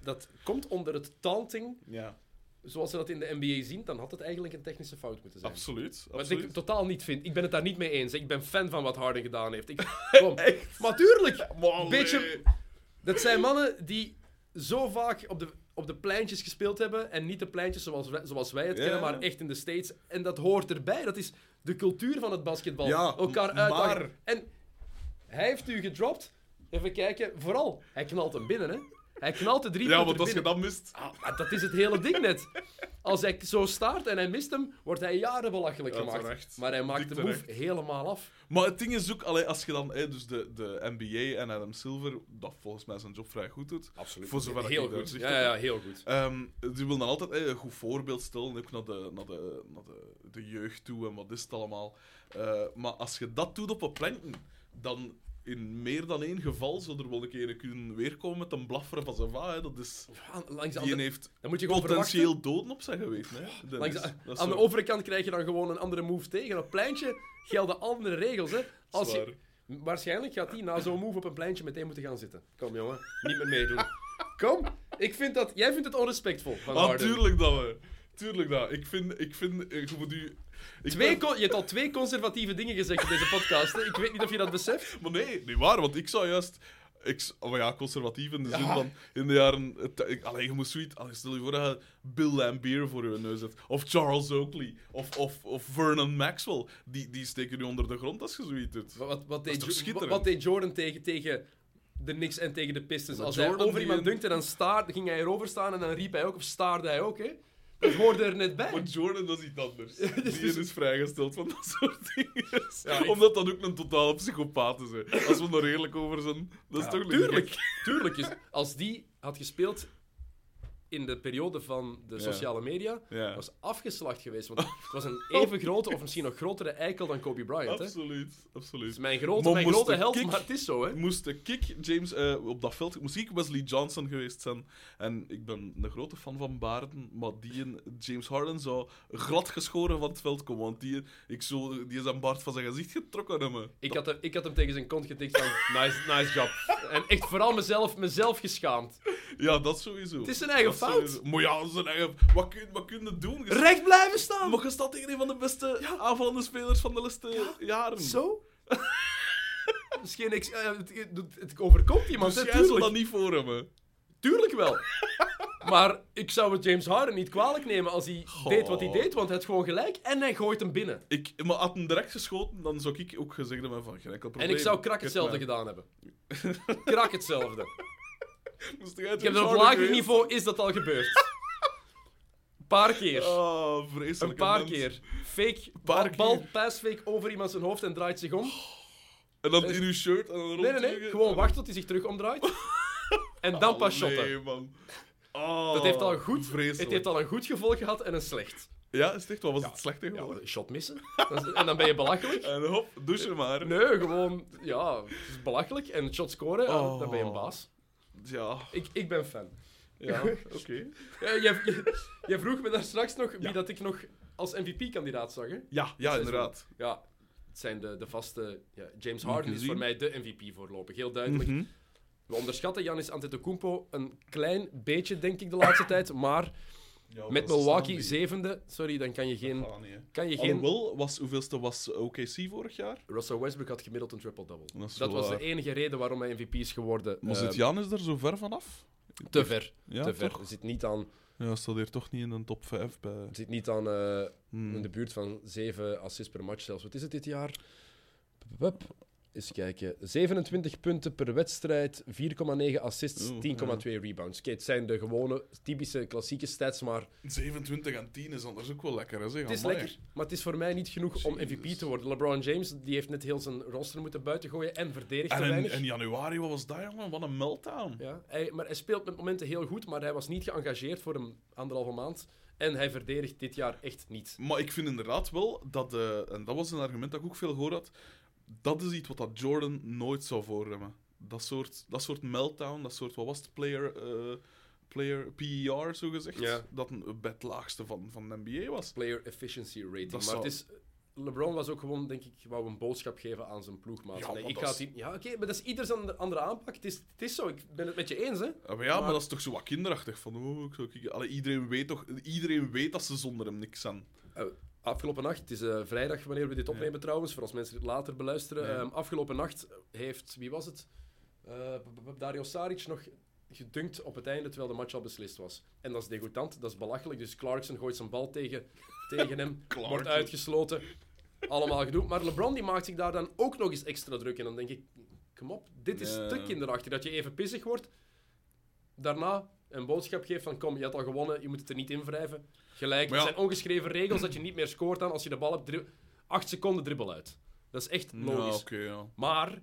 dat komt onder het taunting, Ja, zoals ze dat in de NBA zien, dan had het eigenlijk een technische fout moeten zijn. absoluut. Wat absoluut. ik totaal niet vind. Ik ben het daar niet mee eens. Ik ben fan van wat Harden gedaan heeft. Ik, kom. Maar tuurlijk! Beetje- Dat zijn mannen die zo vaak op de, op de pleintjes gespeeld hebben. En niet de pleintjes zoals wij, zoals wij het kennen, maar echt in de States. En dat hoort erbij. Dat is de cultuur van het basketbal. Ja, Elkaar uitdagen. maar- En hij heeft u gedropt. Even kijken. Vooral, hij knalt hem binnen, hè. Hij knalt de drie Ja, want als je dat mist... Ah, dat is het hele ding net. Als hij zo staart en hij mist hem, wordt hij jaren belachelijk Ja, gemaakt. terecht. Maar hij maakt Dik de move terecht. helemaal af. Maar het ding is ook, allee, als je dan dus de, de NBA en Adam Silver, dat volgens mij zijn job vrij goed doet. Absoluut. Voor zover heel goed. Ja, ja, ja, heel goed. Ehm, die wil dan altijd een goed voorbeeld stellen, ook naar de, naar de, naar de, de jeugd toe en wat is het allemaal. Eh, maar als je dat doet op een planken, dan in meer dan één geval zou er wel een keer kunnen weerkomen met een blafferen van zijn va. Hè. Dat is, Langs de, die heeft dan moet je verwachten. potentieel doden op zijn geweten. Hè. Langs de- aan de zo overkant krijg je dan gewoon een andere move tegen. Op het pleintje gelden andere regels. Hè. Als je, waarschijnlijk gaat hij na zo'n move op een pleintje meteen moeten gaan zitten. Kom jongen, niet meer meedoen. Kom, ik vind dat, jij vindt het onrespectvol van Ah, tuurlijk dat we. Tuurlijk dat. Ik vind, ik vind, eh, je moet u... Twee ben- je hebt al twee conservatieve dingen gezegd in deze podcast. Hè. Ik weet niet of je dat beseft. Maar nee, niet waar, want ik zou juist... Ik, oh ja, conservatief in de zin Ja. van in de jaren. het- ik- Allee, je moet zoiets. Allee, stel je voor dat je Bill Lambier voor je neus hebt. Of Charles Oakley. Of, of, of Vernon Maxwell. Die, die steken je onder de grond als je zoiets doet. Wat, wat, deed, schitterend? wat deed Jordan tegen, tegen de Knicks en tegen de Pistons? Maar Als Jordan hij over iemand dunkte, dan staar, ging hij erover staan en dan riep hij ook, of staarde hij ook. Hè? Dat hoorde er net bij. Maar Jordan dat is iets anders. Die is vrijgesteld van dat soort dingen. Ja, ik- Omdat dat ook een totale psychopaat is. Hè. Als we er eerlijk over zijn. Dat is Ja, toch niet tuurlijk, tuurlijk. Is, als die had gespeeld in de periode van de sociale media, Ja. was afgeslacht geweest. Want het was een even grote, of misschien nog grotere eikel dan Kobe Bryant. Hè? Het Absoluut. Absoluut. is mijn grote, Maar mijn grote held, kick- maar het is zo. Hè? Moest de kick James eh, op dat veld, moest ik Wesley Johnson geweest zijn. En ik ben een grote fan van Baarden, maar die en James Harden zou glad geschoren van het veld komen. Want die, ik zo, die is zijn baard van zijn gezicht getrokken hebben. Ik had, hem, ik had hem tegen zijn kont getikt van nice, nice job. En echt vooral mezelf, mezelf geschaamd. Ja, dat sowieso. Het is zijn eigen fout. sowieso. Maar ja, zijn eigen... Wat kun, wat kun je doen? Je Recht blijven staan! Maar je staat tegen een van de beste aanvallende spelers van de laatste jaren. Zo? Misschien ex- eh, het, het, overkomt iemand, Dus jij zou dat niet voor hebben. Tuurlijk wel. Maar ik zou het James Harden niet kwalijk nemen als hij Goh. deed wat hij deed, want hij had gewoon gelijk en hij gooit hem binnen. Ik, maar had hem direct geschoten, dan zou ik ook gezegd hebben van probleem. En ik zou Krak hetzelfde gedaan hebben. Krak hetzelfde. Moest Ik heb op lager niveau is dat al gebeurd. Een paar keer. Oh, vreselijk. Een paar mens. keer. Fake, paar bal, bal fake over iemand zijn hoofd en draait zich om. En dan in uw shirt en dan Nee, nee, nee. rondvliegen. Gewoon wachten tot hij zich terug omdraait. En dan pas Allee, shotten. man. Oh, Dat heeft al goed, vreselijk. het heeft al een goed gevolg gehad en een slecht. Ja, is het echt? Wat was het slechte Ja, een shot missen. En dan ben je belachelijk. En hop, douchen maar. Nee, gewoon, ja, het is belachelijk. En shot scoren, Oh. dan ben je een baas. Ja, Ik, ik ben fan. ja, oké. Jij, jij vroeg me daar straks nog wie dat ik nog als MVP-kandidaat zag. Hè? Ja, ja, inderdaad. Ja, het zijn de, de vaste... Ja, James Harden is voor mij de MVP voorlopig, heel duidelijk. Mhm. We onderschatten Giannis Antetokounmpo een klein beetje, denk ik, de laatste tijd. Maar Ja, met Milwaukee zevende, sorry, dan kan je geen... Gaat niet. Kan je geen Alhoewel, was, hoeveelste was OKC vorig jaar? Russell Westbrook had gemiddeld een triple-double. Dat was de enige reden waarom hij MVP is geworden. Maar zit Janis er zo ver vanaf? te ver. Ja, te ver. Er zit niet aan, Ja, staat hier toch niet in de top 5 bij. zit niet aan eh, Hmm. in de buurt van 7 assists per match zelfs. Wat is het dit jaar? Eens kijken. 27 punten per wedstrijd, 4,9 assists, Oeh, 10,2 rebounds. Oké, het zijn de gewone, typische, klassieke stats, maar 27 en 10 is anders ook wel lekker, hè? Zeg. het is Amai. lekker. Maar het is voor mij niet genoeg om. MVP te worden. LeBron James die heeft net heel zijn roster moeten buiten gooien en verdedigt te En in, weinig. in januari, wat was dat, jongen? Wat een meltdown. Ja, hij, maar hij speelt met momenten heel goed, maar hij was niet geëngageerd voor een anderhalve maand. En hij verdedigt dit jaar echt niet. Maar ik vind inderdaad wel dat, eh, en dat was een argument dat ik ook veel gehoord had, dat is iets wat dat Jordan nooit zou voorremmen. Dat soort, dat soort meltdown, dat soort, wat was het, player, eh, player PER, zo gezegd, dat een, bij het laagste van, van de NBA was. Player efficiency rating. Dat maar zou- het is... LeBron was ook gewoon, denk ik, wou een boodschap geven aan zijn ploegmaat. Ja, Nee, ik ga is- Ja, oké, maar dat is ieders een andere aanpak. Het is, het is zo, ik ben het met je eens, hè. Ja, maar ja, maar Maar- dat is toch zo wat kinderachtig. Van, oh, ik zou. Allee, iedereen, weet toch, iedereen weet dat ze zonder hem niks zijn. Eh, afgelopen nacht, het is eh, vrijdag wanneer we dit opnemen trouwens, voor als mensen het later beluisteren. Ja. Ehm, afgelopen nacht heeft, wie was het? Eh, Dario Saric nog gedunkt op het einde terwijl de match al beslist was. En dat is degoutant, dat is belachelijk. Dus Clarkson gooit zijn bal tegen, tegen hem, wordt uitgesloten. allemaal gedoe. Maar LeBron die maakt zich daar dan ook nog eens extra druk. En dan denk ik, kom op, dit is te kinderachtig. Dat je even pissig wordt, daarna een boodschap geeft van kom, je hebt al gewonnen, je moet het er niet in wrijven. Gelijk, Maar er ja. zijn ongeschreven regels dat je niet meer scoort dan als je de bal hebt. dri- Acht seconden dribbel uit. Dat is echt Ja, logisch. oké, ja. Maar,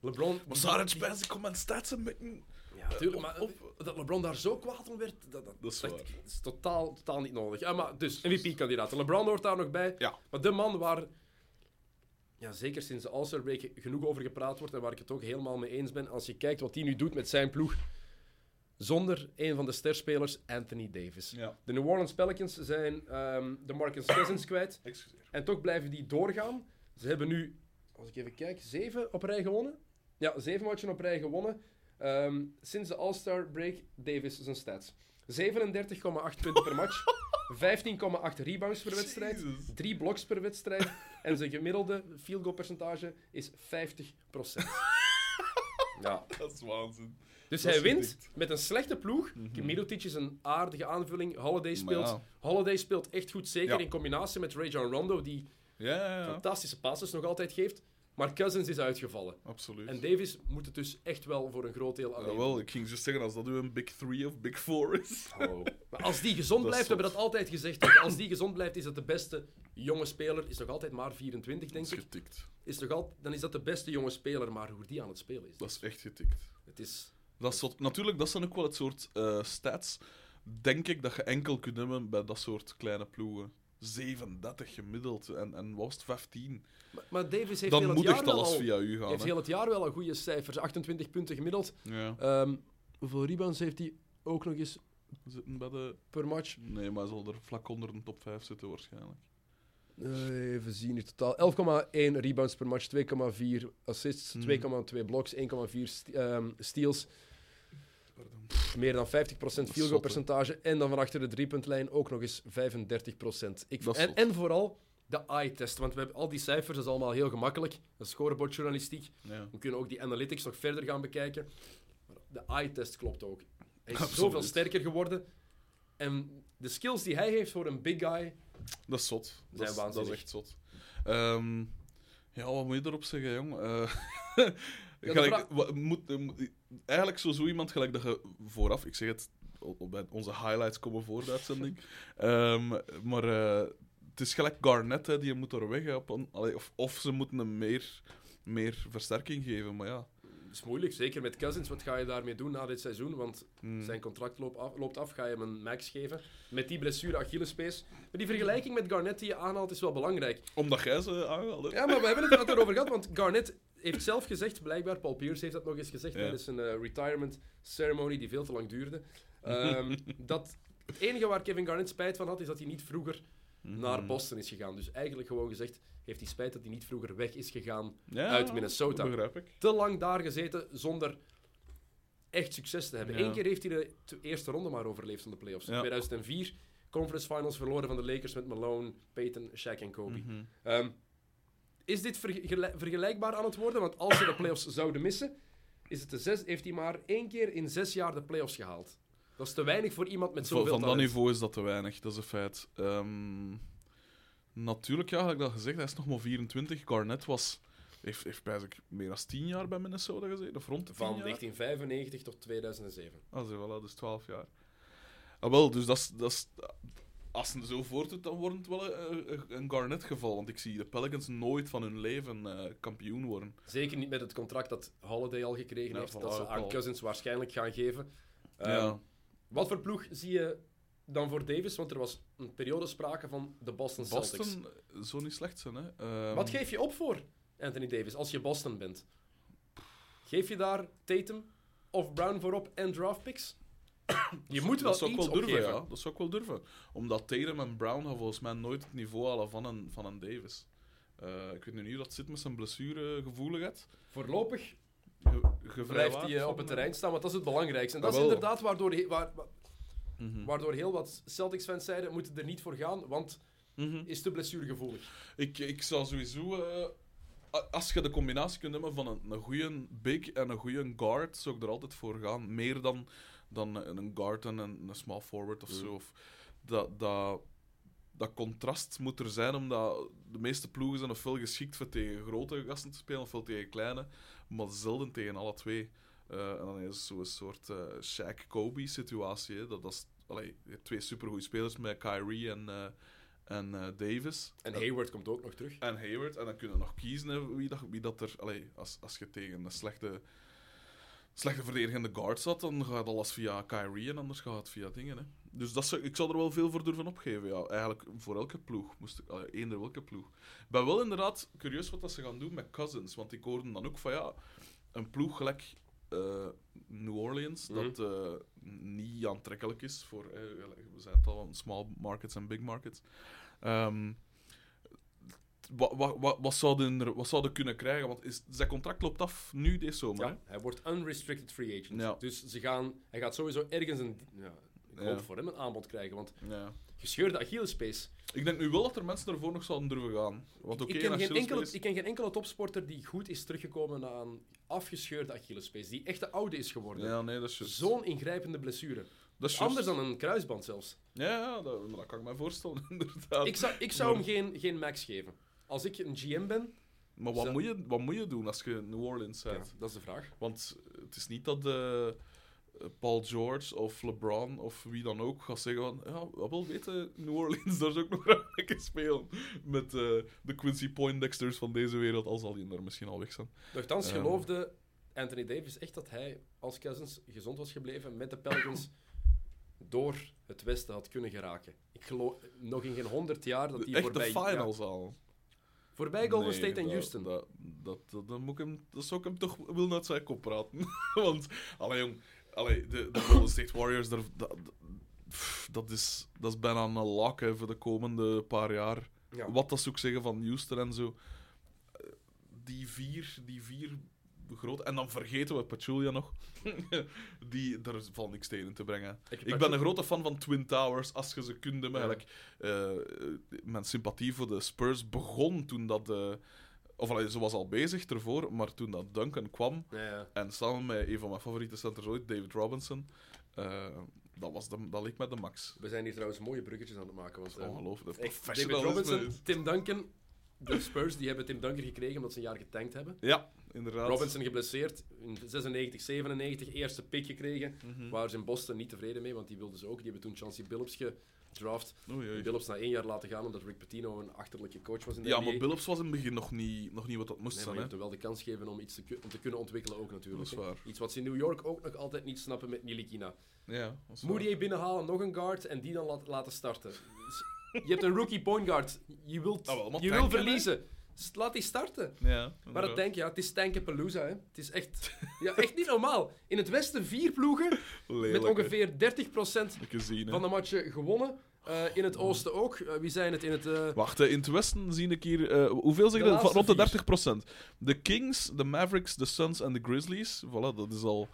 LeBron... Maar Spence, ik kom mijn stats een beetje... Ja, tuurlijk, maar Op- dat LeBron daar zo kwaad om werd, dat, dat, Dat is dat totaal, totaal niet nodig. Ja, maar dus, MVP-kandidaat. LeBron hoort daar nog bij. Ja. Maar de man waar, ja, zeker sinds de All-Star Break, genoeg over gepraat wordt en waar ik het ook helemaal mee eens ben, als je kijkt wat hij nu doet met zijn ploeg, zonder een van de sterspelers, Anthony Davis. Ja. De New Orleans Pelicans zijn ehm, de Marcus Cousins kwijt. Excuseer. En toch blijven die doorgaan. Ze hebben nu, als ik even kijk, zeven op rij gewonnen. Ja, zeven matchen op rij gewonnen. Ehm, sinds de All-Star break, Davis zijn stats. 37,8 punten per match. 15,8 rebounds per wedstrijd. Jezus. 3 blocks per wedstrijd. En zijn gemiddelde field goal percentage is 50%. ja. Dat is waanzin. Dus Dat hij wint getikt. met een slechte ploeg. Middleton is een aardige aanvulling. Holiday speelt, ja. Holiday speelt echt goed, zeker Ja. in combinatie met Rajon Rondo, die Ja, fantastische passes nog altijd geeft. Maar Cousins is uitgevallen. Absoluut. En Davis moet het dus echt wel voor een groot deel alleen Ja, wel, ik ging zo zeggen, als dat nu een Big Three of Big Four is. Hallo. Maar als die gezond Dat blijft, hebben we zot. dat altijd gezegd. Als die gezond blijft, is dat de beste jonge speler. Is nog altijd maar 24, Dat denk is ik. getikt. Is nog al, dan is dat de beste jonge speler. Maar hoe die aan het spelen is. Dat is echt getikt. Het is... Dat zot. Natuurlijk, dat zijn ook wel het soort eh, stats, denk ik, dat je enkel kunt hebben bij dat soort kleine ploegen. 37 gemiddeld en, en was het 15? Maar, maar Davis heeft heel Dan het moet jaar alles al... via u gaan. heeft heel het jaar wel al goede cijfers. 28 punten gemiddeld. Ja. Ehm, hoeveel rebounds heeft hij ook nog eens zitten bij de... per match? Nee, maar hij zal er vlak onder de top 5 zitten waarschijnlijk. Eh, even zien, in totaal 11,1 rebounds per match, 2,4 assists, Hmm. 2,2 blocks, 1,4 st- ehm, steals. Meer dan 50% field goal percentage. En dan van achter de driepuntlijn ook nog eens 35%. Ik, en, en vooral de eye-test. Want we hebben al die cijfers, dat is allemaal heel gemakkelijk. Dat is scorebordjournalistiek. Ja. We kunnen ook die analytics nog verder gaan bekijken. Maar de eye-test klopt ook. Hij is Absoluut. zoveel sterker geworden. En de skills die hij heeft voor een big guy... Dat is zot. Dat is, dat is waanzinnig. echt zot. Ehm, ja, wat moet je erop zeggen, jong? Eh, de gelijk, vraag- wat moet, eh, moet- eigenlijk zo, zo iemand gelijk dat je vooraf, ik zeg het, bij onze highlights komen voor de uitzending. Ehm, maar eh, het is gelijk Garnet, hè, die moet er weg. op een- allee, of, of ze moeten hem meer, meer versterking geven, maar ja. Het is moeilijk, zeker met Cousins. Wat ga je daarmee doen na dit seizoen? Want Hmm. zijn contract loopt af, loopt af. Ga je hem een max geven? Met die blessure Achillespees. Maar die vergelijking met Garnett die je aanhaalt is wel belangrijk. Omdat jij ze aanhaalde. Ja, maar we hebben het er erover gehad. Want Garnett heeft zelf gezegd, blijkbaar, Paul Pierce heeft dat nog eens gezegd tijdens een eh, retirement ceremony die veel te lang duurde. ehm, dat het enige waar Kevin Garnett spijt van had, is dat hij niet vroeger Mhm. naar Boston is gegaan. Dus eigenlijk gewoon gezegd, heeft hij spijt dat hij niet vroeger weg is gegaan Ja, uit Minnesota. Dat begrijp ik. te lang daar gezeten zonder echt succes te hebben. Ja. Eén keer heeft hij de eerste ronde maar overleefd van de playoffs. In Ja. 2004, conference finals verloren van de Lakers met Malone, Peyton, Shaq en Kobe. Mhm. Ehm, is dit vergel- vergelijkbaar aan het worden? Want als ze de playoffs zouden missen, is het de zes, heeft hij maar één keer in zes jaar de playoffs gehaald. Dat is te weinig voor iemand met zoveel van dat talent. niveau is dat te weinig, dat is een feit. Ehm, natuurlijk, ja, had ik dat gezegd, hij is nog maar 24. Garnett was, heeft, heeft bijna meer dan 10 jaar bij Minnesota gezeten, of rond de 10 Van jaar. 1995 tot 2007. Ah, zo, voilà, dus 12 jaar. Ah, wel, dus dat is, als het zo voortdoet, dan wordt het wel een, een- een Garnett-geval. Want ik zie de Pelicans nooit van hun leven eh, kampioen worden. Zeker niet met het contract dat Holiday al gekregen Ja, heeft, dat ze aan. Cousins waarschijnlijk gaan geven. Ehm, ja. Wat voor ploeg zie je dan voor Davis? Want er was een periode sprake van de Boston Celtics. Boston eh, zou niet slecht zijn, hè. Ehm, Wat geef je op voor Anthony Davis als je Boston bent? Geef je daar Tatum of Brown voor op en draft picks? je moet wel dat zou ik wel durven, opgeven. ja. Dat zou ik wel durven. Omdat Tatum en Brown gaan volgens mij nooit het niveau halen van een, van een Davis. Eh, ik weet nu niet hoe dat zit met zijn blessuregevoeligheid. Voorlopig Ge, blijft hij eh, op het terrein staan, want dat is het belangrijkste. En dat is inderdaad waardoor, he- waar, wa- mhm. waardoor heel wat Celtics-fans zeiden, we moeten er niet voor gaan, want Mhm. is te blessuregevoelig. Ik, ik zou sowieso... eh, als je de combinatie kunt hebben van een, een goede big en een goede guard, zou ik er altijd voor gaan. Meer dan, dan een guard en een, een small forward of Mm. zo. Of, dat, dat, dat contrast moet er zijn, omdat de meeste ploegen zijn ofwel geschikt voor tegen grote gasten te spelen, ofwel tegen kleine, maar zelden tegen alle twee. Eh, en dan is het zo'n soort eh Shaq-Kobe-situatie. Dat, dat is allee, je hebt twee supergoeie spelers met Kyrie en, eh, en Davis. En Hayward komt ook nog terug. En Hayward. En dan kunnen we nog kiezen hè, wie, dat, wie dat er... Allee, als, als je tegen een slechte, slechte verdedigende guard zat, dan gaat alles via Kyrie en anders gaat het via dingen. Hè. Dus dat zou, ik zou er wel veel voor durven opgeven. Ja. Eigenlijk voor elke ploeg. Moest ik, allee, eender welke ploeg. Ik ben wel inderdaad curieus wat dat ze gaan doen met Cousins. Want ik hoorde dan ook van ja, een ploeg gelijk eh, New Orleans, Mhm. dat eh, niet aantrekkelijk is voor... we zijn het al, small markets en big markets. Ehm, wat, wat, wat, wat, zouden er, wat zouden kunnen krijgen? Want is, zijn contract loopt af nu deze zomer. Ja, hij wordt unrestricted free agent. Ja. Dus ze gaan, hij gaat sowieso ergens een... Ja, ik hoop voor hem een aanbod krijgen, want gescheurde Achillespees. Ik denk nu wel dat er mensen ervoor nog zouden durven gaan. Want ik, ken een geen enkele, ik ken geen enkele topsporter die goed is teruggekomen na een afgescheurde Achillespees. Die echt de oude is geworden. Ja, nee, dat is. Zo'n ingrijpende blessure. Dat is Anders dan een kruisband zelfs. Ja, dat kan ik me voorstellen, inderdaad. Ik zou, ik zou hem geen, geen max geven. Als ik een GM ben, Maar wat moet, je, wat moet je doen als je New Orleans ja, bent? dat is de vraag. Want het is niet dat eh, Paul George of LeBron of wie dan ook gaat zeggen van... Ja, wat wil weten, New Orleans, daar zou ook nog graag een keer spelen. Met eh, de Quincy Poindexters van deze wereld, al zal die er misschien al weg zijn. Nochtans Ehm. geloofde Anthony Davis echt dat hij als Cousins gezond was gebleven met de Pelicans door het Westen had kunnen geraken. Ik geloof nog in geen honderd jaar dat hij Echt voorbij... de finals ja, al. Voorbij Golden Nee, State en dat- Houston. Dat, dat, dat, dan moet ik hem, dat zou ik hem toch willen uit zijn kop praten. Want, allee jong, allee, de, de Golden State Warriors, daar, dat, is, dat is bijna een lak hè, voor de komende paar jaar. Ja. Wat dat zou ik zeggen van Houston en zo. Eh, Die vier, die vier grote... En dan vergeten we Pachulia nog. die, daar valt niks tegen te brengen. Ik ben een grote fan van Twin Towers, als je ze. Ja. Eigenlijk, eh, mijn sympathie voor de Spurs begon toen dat... eh, of allee, ze was al bezig ervoor, maar toen dat Duncan kwam, Ja, ja. en samen met een van mijn favoriete centers ooit, David Robinson, eh, dat, was de, dat leek mij de max. We zijn hier trouwens mooie bruggetjes aan het maken. Want, Ongelooflijk. David Robinson, Tim Duncan, de Spurs die hebben Tim Duncan gekregen omdat ze een jaar getankt hebben. Ja, inderdaad. Robinson geblesseerd, in 96, 97, eerste pick gekregen. Mhm. Waren ze in Boston niet tevreden mee, want die wilden ze ook. Die hebben toen Chauncey Billups gedraft. Oei. Billups na één jaar laten gaan, omdat Rick Pitino een achterlijke coach was in de Ja, NBA. maar Billups was in het begin nog niet, nog niet wat dat moest Nee, maar zijn. je moet hem wel de kans geven om iets te, om te kunnen ontwikkelen ook natuurlijk. Dat is hè. waar. Iets wat ze in New York ook nog altijd niet snappen met Nilikina. Ja, waar. Moody binnenhalen, nog een guard en die dan laten starten. Je hebt een rookie point guard. Je, wilt, wel, je wil hè? verliezen. Laat die starten. Ja, Maar dat inderdaad. denk je, ja, het is Tankapalooza. Hè. Het is echt, ja, echt niet normaal. In het Westen vier ploegen Lelijk, met ongeveer 30% Heb je gezien, hè. van de matchen gewonnen. Eh, in het Oosten ook. Eh, wie zijn het in het... eh, Wacht, in het Westen zie ik hier... eh, hoeveel zeg je? Rond de vier. 30%. De Kings, de Mavericks, de Suns en de Grizzlies. Voilà, dat is al...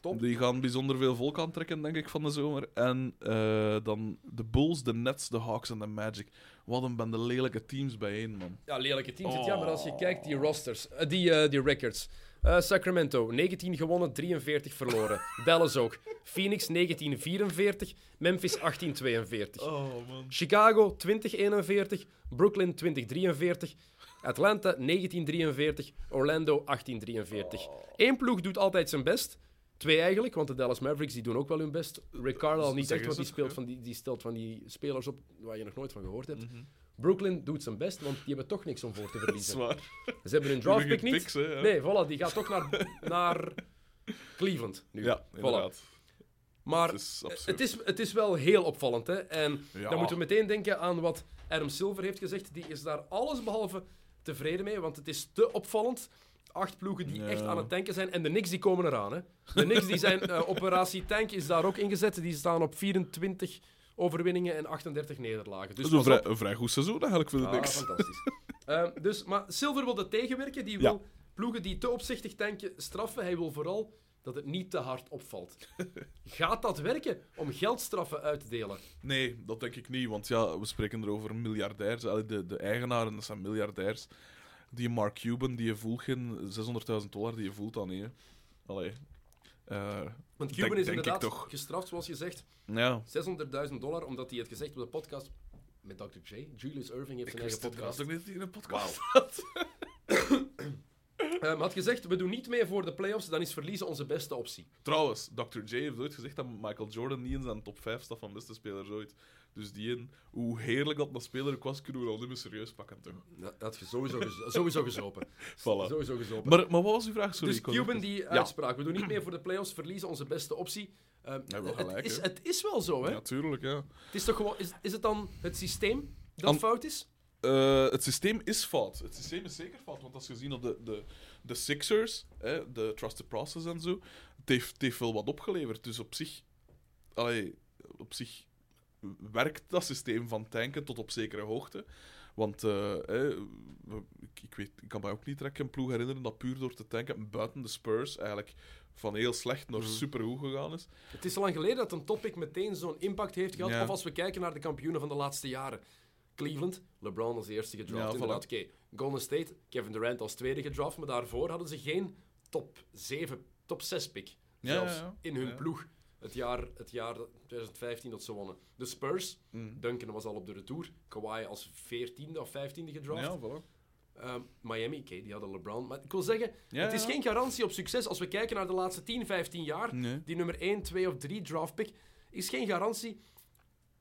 Top. Die gaan bijzonder veel volk aantrekken, denk ik, van de zomer. En eh, dan de Bulls, de Nets, de Hawks en de Magic. Wat een bende lelijke teams bijeen, man. Ja, lelijke teams. Oh. Ja, maar als je kijkt, die rosters, eh, die, eh, die records. Sacramento, 19 gewonnen, 43 verloren. Dallas ook. Phoenix, 1944. Memphis, 1842. Oh, man. Chicago, 2041. Brooklyn, 2043. Atlanta, 1943. Orlando, 1843. Eén ploeg doet altijd zijn best. Twee eigenlijk, want de Dallas Mavericks die doen ook wel hun best. Rick Carlisle niet echt, want die, speelt van die, die stelt van die spelers op waar je nog nooit van gehoord hebt. Mhm. Brooklyn doet zijn best, want die hebben toch niks om voor te verliezen. Ze hebben hun draftpick niet. picks, hè, ja. Nee, voilà, die gaat toch naar, naar Cleveland nu. Ja, Voilà. Maar Het is het is, het is wel heel opvallend. Hè? En Ja. dan moeten we meteen denken aan wat Adam Silver heeft gezegd. Die is daar allesbehalve tevreden mee, want het is te opvallend. Acht ploegen die Ja. echt aan het tanken zijn. En de Knicks die komen eraan. Hè? De Knicks die zijn eh, operatie tank is daar ook ingezet. Die staan op 24 overwinningen en 38 nederlagen. Dus dat is een op. vrij, een vrij goed seizoen eigenlijk voor de Ah, Knicks. fantastisch. Ehm, dus, maar Silver wil dat tegenwerken. Die wil ploegen die te opzichtig tanken straffen. Hij wil vooral dat het niet te hard opvalt. Gaat dat werken om geldstraffen uit te delen? Nee, dat denk ik niet. Want ja, we spreken er over miljardairs. De, de eigenaren, dat zijn miljardairs. Die Mark Cuban, die je voelt geen 600.000 dollar, die je voelt dan niet. hè. Allee. Eh, Want Denk- Cuban is denk ik inderdaad toch. gestraft, zoals je zegt, ja. 600.000 dollar, omdat hij het gezegd op de podcast Met Dr. J. Julius Irving heeft Ik een wist eigen podcast. inderdaad ook niet dat hij in een podcast Ehm, had gezegd, we doen niet mee voor de playoffs, dan is verliezen onze beste optie. Trouwens, Dr. J heeft ooit gezegd dat Michael Jordan niet in zijn top 5 staat van beste spelers ooit. Dus die in, hoe heerlijk dat een speler ook was, kunnen we al niet meer serieus pakken, toch? Dat had je sowieso, sowieso gezopen. Voilà. Sowieso gezopen. Maar, maar wat was uw vraag? Sorry, dus Cuban die Ja. uitspraak, we doen niet mee voor de playoffs, verliezen onze beste optie. Ehm, Ja, wel het, gelijk, is, hè. het is wel zo, hè? Ja, tuurlijk, ja. Het is toch gewoon, is, is het dan het systeem dat An- fout is? Eh, het systeem is fout. Het systeem is zeker fout, want als je ziet op de, de, de Sixers, hè, de Trusted Process en zo, het heeft, het heeft wel wat opgeleverd. Dus op zich, allee, op zich werkt dat systeem van tanken tot op zekere hoogte. Want eh, ik, ik, weet, ik kan mij ook niet direct een ploeg herinneren dat puur door te tanken, buiten de Spurs, eigenlijk van heel slecht naar Mhm. supergoed gegaan is. Het is al lang geleden dat een topic meteen zo'n impact heeft gehad. Ja. Of als we kijken naar de kampioenen van de laatste jaren. Cleveland, LeBron als eerste gedraft. Ja, inderdaad. Oké, Golden State, Kevin Durant als tweede gedraft. Maar daarvoor hadden ze geen top 7, top 6 pick. Ja, Zelfs ja, in hun ploeg. Het jaar, het jaar 2015 dat ze wonnen. De Spurs, Mm. Duncan was al op de retour. Kawhi als 14e of 15e gedraft. Ja. Ehm, Miami, oké, die hadden LeBron. Maar ik wil zeggen, het is geen garantie op succes. Als we kijken naar de laatste 10, 15 jaar, Nee. die nummer 1, 2 of 3 draft pick, is geen garantie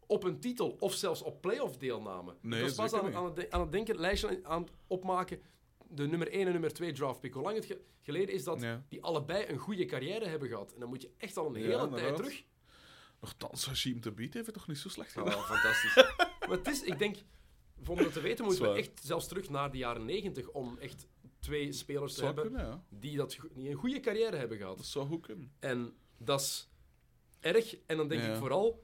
op een titel of zelfs op playoff deelname. Nee, ik was pas aan, het, de- aan het denken, het lijstje aan het opmaken, de nummer 1 en nummer 2 draft pick. Hoe lang het ge- geleden is dat Ja. die allebei een goede carrière hebben gehad. En dan moet je echt al een Ja, hele tijd terug. Nochtans, Hashim te beat heeft het toch niet zo slecht gedaan? Oh, fantastisch. maar het is, ik denk, om dat te weten, moeten we echt zelfs terug naar de jaren 90 om echt twee spelers te hebben kunnen, ja. die, dat, die een goede carrière hebben gehad. Dat zou goed kunnen. En dat is erg. En dan denk Ja. ik vooral,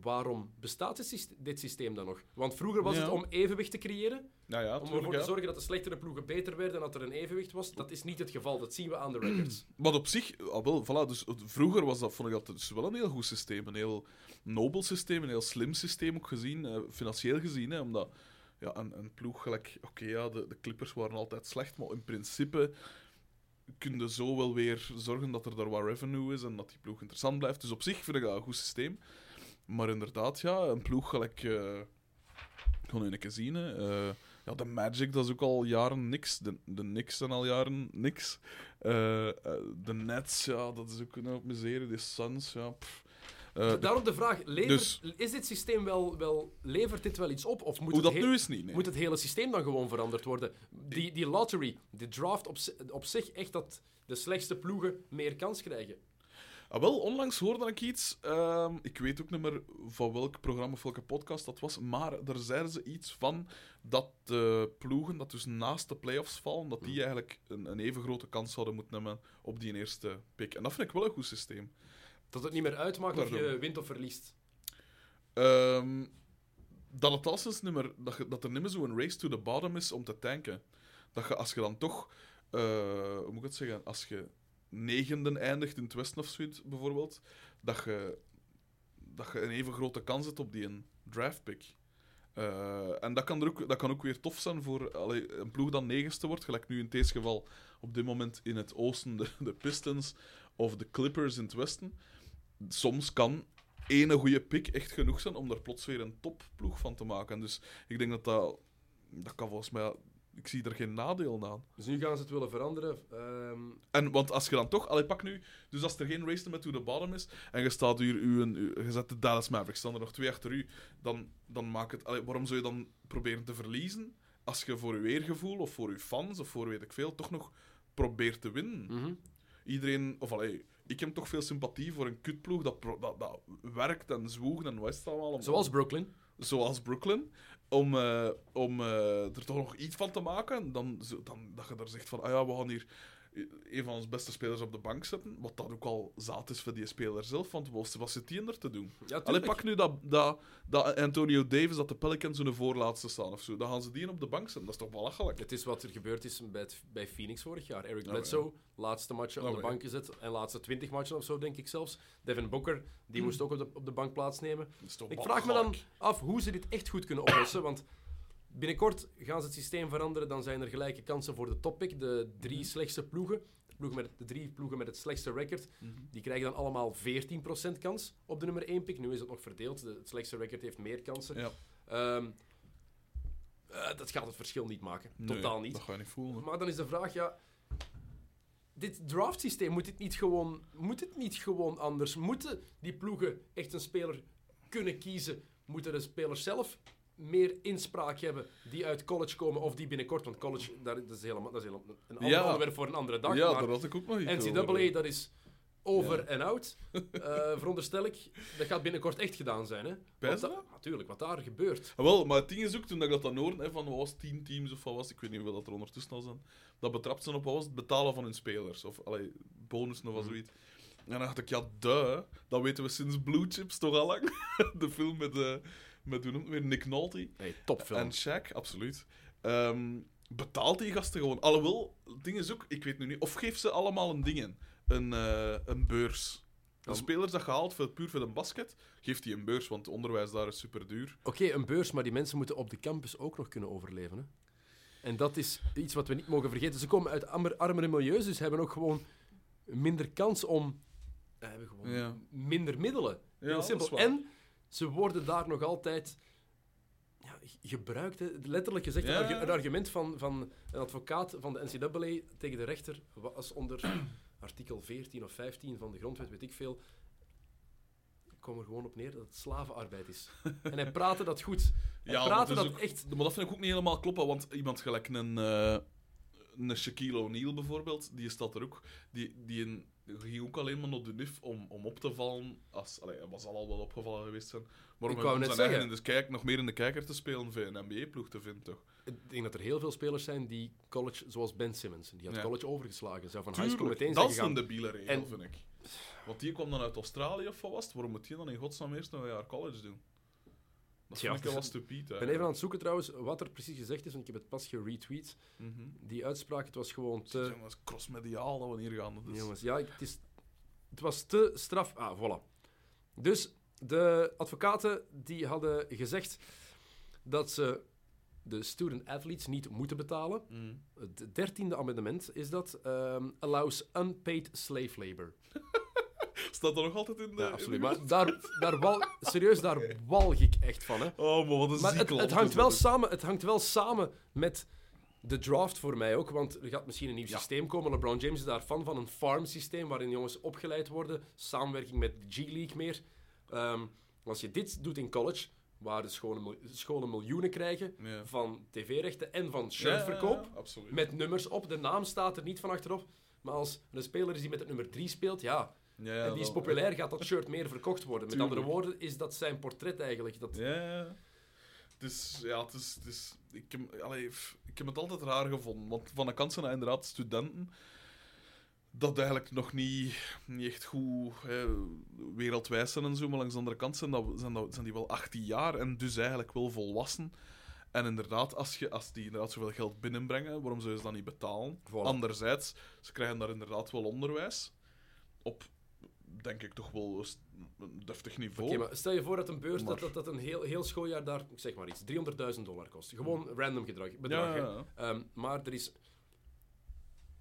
waarom bestaat dit syste- dit systeem dan nog? Want vroeger was Ja. het om evenwicht te creëren, Nou ja, om ervoor te zorgen dat de slechtere ploegen beter werden en dat er een evenwicht was. Dat is niet het geval, dat zien we aan de records. Maar op zich, ah, wel, voilà, dus het- vroeger was dat, vond ik dat dus wel een heel goed systeem. Een heel nobel systeem, een heel slim systeem ook gezien, eh, financieel gezien. Hè, omdat ja, een, een ploeg gelijk, oké, ja, de, de Clippers waren altijd slecht, maar in principe kun je zo wel weer zorgen dat er daar wat revenue is en dat die ploeg interessant blijft. Dus op zich vind ik dat een goed systeem. Maar inderdaad, ja, een ploeg gelijk. ga nu een keer zien. Hè. Eh, ja, de Magic, dat is ook al jaren niks. De, de Knicks zijn al jaren niks. Eh, de Nets, ja, dat is ook een miserie. De Suns, ja. pff. De- Daarom de vraag, levert, dus- is dit systeem wel, wel, levert dit wel iets op? Of moet het dat heel- nu is niet, nee. Moet het hele systeem dan gewoon veranderd worden? Die, die lottery, die draft op, op zich, echt dat de slechtste ploegen meer kans krijgen. Ah, wel, onlangs hoorde ik iets. ehm, ik weet ook niet meer van welk programma of welke podcast dat was. Maar daar zeiden ze iets van dat de ploegen dat dus naast de playoffs vallen, dat die eigenlijk een, een even grote kans zouden moeten nemen op die eerste pick. En dat vind ik wel een goed systeem. Dat het niet meer uitmaakt of je wint of verliest. Ehm, dat het alleszins niet meer, dat, je- dat er niet meer zo'n race to the bottom is om te tanken. Dat je, als je dan toch, eh, hoe moet ik het zeggen, als je negende eindigt in het westen of zoiets bijvoorbeeld, dat je, dat je een even grote kans hebt op die een draftpick. Eh, en dat kan, er ook, dat kan ook weer tof zijn voor allee, een ploeg dat negenste wordt, gelijk nu in deze geval op dit moment in het oosten de, de Pistons of de Clippers in het westen. Soms kan ene goede pick echt genoeg zijn om daar plots weer een topploeg van te maken. Dus ik denk dat dat... Dat kan volgens mij... Ik zie er geen nadeel aan. Dus nu gaan ze het willen veranderen. Ehm, En, want als je dan toch... Allee, pak nu... Dus als er geen race met to the bottom is, en je staat hier... Je zet de Dallas Mavericks, staan er nog twee achter u, dan, dan maakt het... Allee, waarom zou je dan proberen te verliezen, als je voor je eergevoel, of voor je fans, of voor weet ik veel, toch nog probeert te winnen? mhm. iedereen, of allee, ik heb toch veel sympathie voor een kutploeg dat, dat, dat werkt en zwoegt en wat allemaal. Zoals Brooklyn. zoals Brooklyn. Om, eh, om eh, er toch nog iets van te maken. Dan, dan dat je daar zegt van, ah ja, we gaan hier een van onze beste spelers op de bank zetten. Wat dat ook al zaad is voor die speler zelf. Want wat, zit die er te doen? Ja, Allee, tuurlijk. pak nu dat, dat, dat Antonio Davis, dat de Pelicans hun voorlaatste staan of zo. Dan gaan ze die op de bank zetten. Dat is toch belachelijk? Het is wat er gebeurd is bij, het- bij Phoenix vorig jaar. Eric Bledsoe, laatste matchen Ja, op de bank gezet. En laatste 20 matchen of zo, denk ik zelfs. Devin Booker, die moest ook op de, op de bank plaatsnemen. Ik vraag me dan af hoe ze dit echt goed kunnen oplossen. Want Binnenkort gaan ze het systeem veranderen. Dan zijn er gelijke kansen voor de toppick. De drie Mhm. slechtste ploegen. De, ploegen met, de drie ploegen met het slechtste record. Mhm. Die krijgen dan allemaal 14% kans op de nummer 1 pick. Nu is het nog verdeeld. De, het slechtste record heeft meer kansen. Ja. Ehm, eh, dat gaat het verschil niet maken. Nee, Totaal niet. Dat ga je niet voelen. Maar dan is de vraag, ja... Dit draftsysteem, moet het niet gewoon, moet het niet gewoon anders? Moeten die ploegen echt een speler kunnen kiezen? Moeten de spelers zelf meer inspraak hebben die uit college komen of die binnenkort... Want college, daar, dat is helemaal, dat is helemaal een ander Ja. onderwerp voor een andere dag. ja, maar daar had ik ook nog iets NCAA, over. dat is over Ja. en out, eh, veronderstel ik. Dat gaat binnenkort echt gedaan zijn, hè? Natuurlijk, wat daar gebeurt. Ah, wel, maar het ding is ook, toen ik dat dan hoorde, hè, van wat was tien teams of wat was ik weet niet hoeveel dat er ondertussen al zijn, dat betrapt zijn op wat was het, betalen van hun spelers. Of allee, bonussen of Mhm. zoiets. En dan dacht ik, ja, duh, dat weten we sinds Blue Chips toch al lang. De film met, eh met het weer, Nick Nolte. Nee, topfilm. En Shaq, absoluut. Ehm, betaalt die gasten gewoon. Alhoewel, het ding is ook, ik weet nu niet, of geeft ze allemaal een ding Een, eh, een beurs. De spelers dat gehaald voor, puur voor een basket, geeft hij een beurs, want het onderwijs daar is super duur. Oké, een beurs, maar die mensen moeten op de campus ook nog kunnen overleven. Hè? En dat is iets wat we niet mogen vergeten. Ze komen uit armer- armere milieus, dus hebben ook gewoon minder kans om... eh, hebben gewoon Ja. minder middelen. Ja, Heel simpel. En ze worden daar nog altijd ja, gebruikt. Hè. Letterlijk gezegd, Ja. een, argu- een argument van, van een advocaat van de NCAA tegen de rechter was onder artikel 14 of 15 van de grondwet, weet ik veel, kwam er gewoon op neer dat het slavenarbeid is. en hij praatte dat goed. Hij Ja, praatte dat ook- echt... Maar dat vind ik ook niet helemaal kloppen, want iemand gelijk een, eh een Shaquille O'Neal bijvoorbeeld, die staat er ook, die, die een, ging ook alleen maar naar de NIF om, om op te vallen. Als, allee, hij was al wel opgevallen geweest zijn. Maar om Ik wou net zeggen. in de kijk, nog meer in de kijker te spelen voor een NBA-ploeg te vinden, toch? Ik denk dat er heel veel spelers zijn die college, zoals Ben Simmons, die had Ja. college overgeslagen, zou van high school meteen dat zijn is gegaan. een debiele regel, En- vind ik. Want die kwam dan uit Australië of wat was het? Waarom moet die dan in godsnaam eerst nog een jaar college doen? Dat Tja, vind ik wel dus- stupid. Ik ben even aan het zoeken trouwens wat er precies gezegd is, want ik heb het pas geretweet. Mhm. Die uitspraak, het was gewoon te... Jongens, crossmediaal dat we hier gaan. Is... Jongens, ja, ik- het, is, het was te straf. Ah, voilà. Dus de advocaten die hadden gezegd dat ze de student-athletes niet moeten betalen. Mhm. Het dertiende amendement is dat. ehm, allows unpaid slave labor. Staat dat nog altijd in de... Ja, absoluut. Maar daar, daar wal, serieus, daar walg ik echt van. Hè. Oh, maar wat een Maar het, het, hangt wel samen, het hangt wel samen met de draft voor mij ook. Want er gaat misschien een nieuw Ja. systeem komen. LeBron James is daar fan van. Een farm systeem waarin jongens opgeleid worden. Samenwerking met de G-League meer. Ehm, als je dit doet in college, waar de scholen, mil- scholen miljoenen krijgen Ja. van tv-rechten en van shirtverkoop. ja. Met nummers op. De naam staat er niet van achterop. Maar als een speler is die met het nummer 3 speelt, ja, Ja, ja, en die is populair, gaat dat shirt meer verkocht worden. Met Tuurlijk. andere woorden, is dat zijn portret eigenlijk. Dat, Ja, is, ja, het is, het is, ik, heb, allee, ik heb het altijd raar gevonden. Want van de kant zijn inderdaad studenten dat eigenlijk nog niet, niet echt goed hè, wereldwijs zijn en zo. Maar langs de andere kant zijn, dat, zijn, dat, zijn die wel 18 jaar en dus eigenlijk wel volwassen. En inderdaad, als, je, als die inderdaad zoveel geld binnenbrengen, waarom zouden ze dat niet betalen? Voilà. Anderzijds, ze krijgen daar inderdaad wel onderwijs. Op, denk ik, toch wel een deftig niveau. Oké, maar stel je voor dat een beurs dat, Maar- dat, dat een heel, heel schooljaar daar, ik zeg maar iets, 300.000 dollar kost. Gewoon random gedrag, bedrag. ja, hè. ja, ja. Ehm, maar er is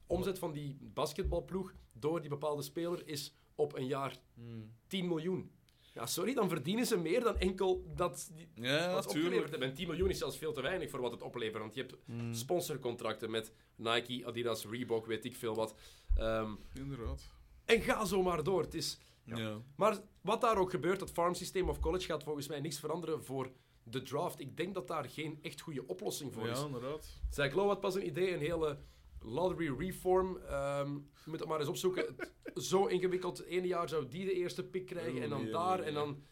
omzet van die basketbalploeg door die bepaalde speler is op een jaar Hmm. 10 miljoen. Ja, sorry, dan verdienen ze meer dan enkel dat die, Ja, wat ze opgeleverd natuurlijk. hebben. En 10 miljoen is zelfs veel te weinig voor wat het oplevert. Want je hebt Hmm. sponsorcontracten met Nike, Adidas, Reebok, weet ik veel wat. Ehm, Inderdaad. En ga zo maar door. Het is, Ja. maar wat daar ook gebeurt, dat farm systeem of college gaat volgens mij niks veranderen voor de draft. Ik denk dat daar geen echt goede oplossing voor is. Ja, inderdaad. Zij Glow had pas een idee, een hele lottery reform. Ehm, je moet het maar eens opzoeken. Zo ingewikkeld. Het ene jaar zou die de eerste pick krijgen en dan nee, daar nee, en dan...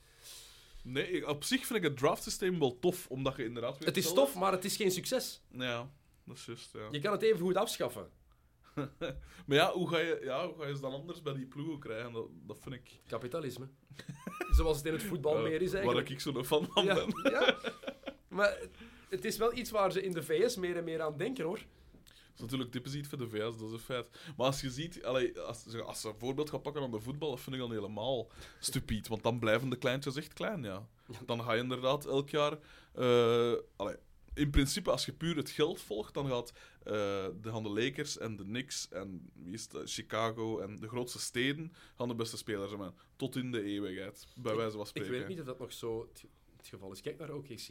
Nee, op zich vind ik het draftsysteem wel tof, omdat je inderdaad... Het is tof, maar het is geen succes. Ja, dat is juist, ja. Je kan het even goed afschaffen. Maar ja hoe, ga je, ja, hoe ga je ze dan anders bij die ploegen krijgen? Dat, dat vind ik... Kapitalisme. Zoals het in het voetbal meer is Waar eigenlijk. ik zo fan van Ja, ben. ja. Maar het is wel iets waar ze in de VS meer en meer aan denken, hoor. Dat is natuurlijk typisch iets voor de VS, dat is een feit. Maar als je ziet, allee, als, ze- als ze een voorbeeld gaan pakken aan de voetbal, dat vind ik dan helemaal stupid. Want dan blijven de kleintjes echt klein, ja. Dan ga je inderdaad elk jaar... allee, in principe, als je puur het geld volgt, dan gaat eh, de, gaan de Lakers en de Knicks en wie is het, Chicago en de grootste steden gaan de beste spelers hebben. Tot in de eeuwigheid, bij wijze van Ik spreken. weet niet of dat nog zo het, het geval is. Kijk naar OKC.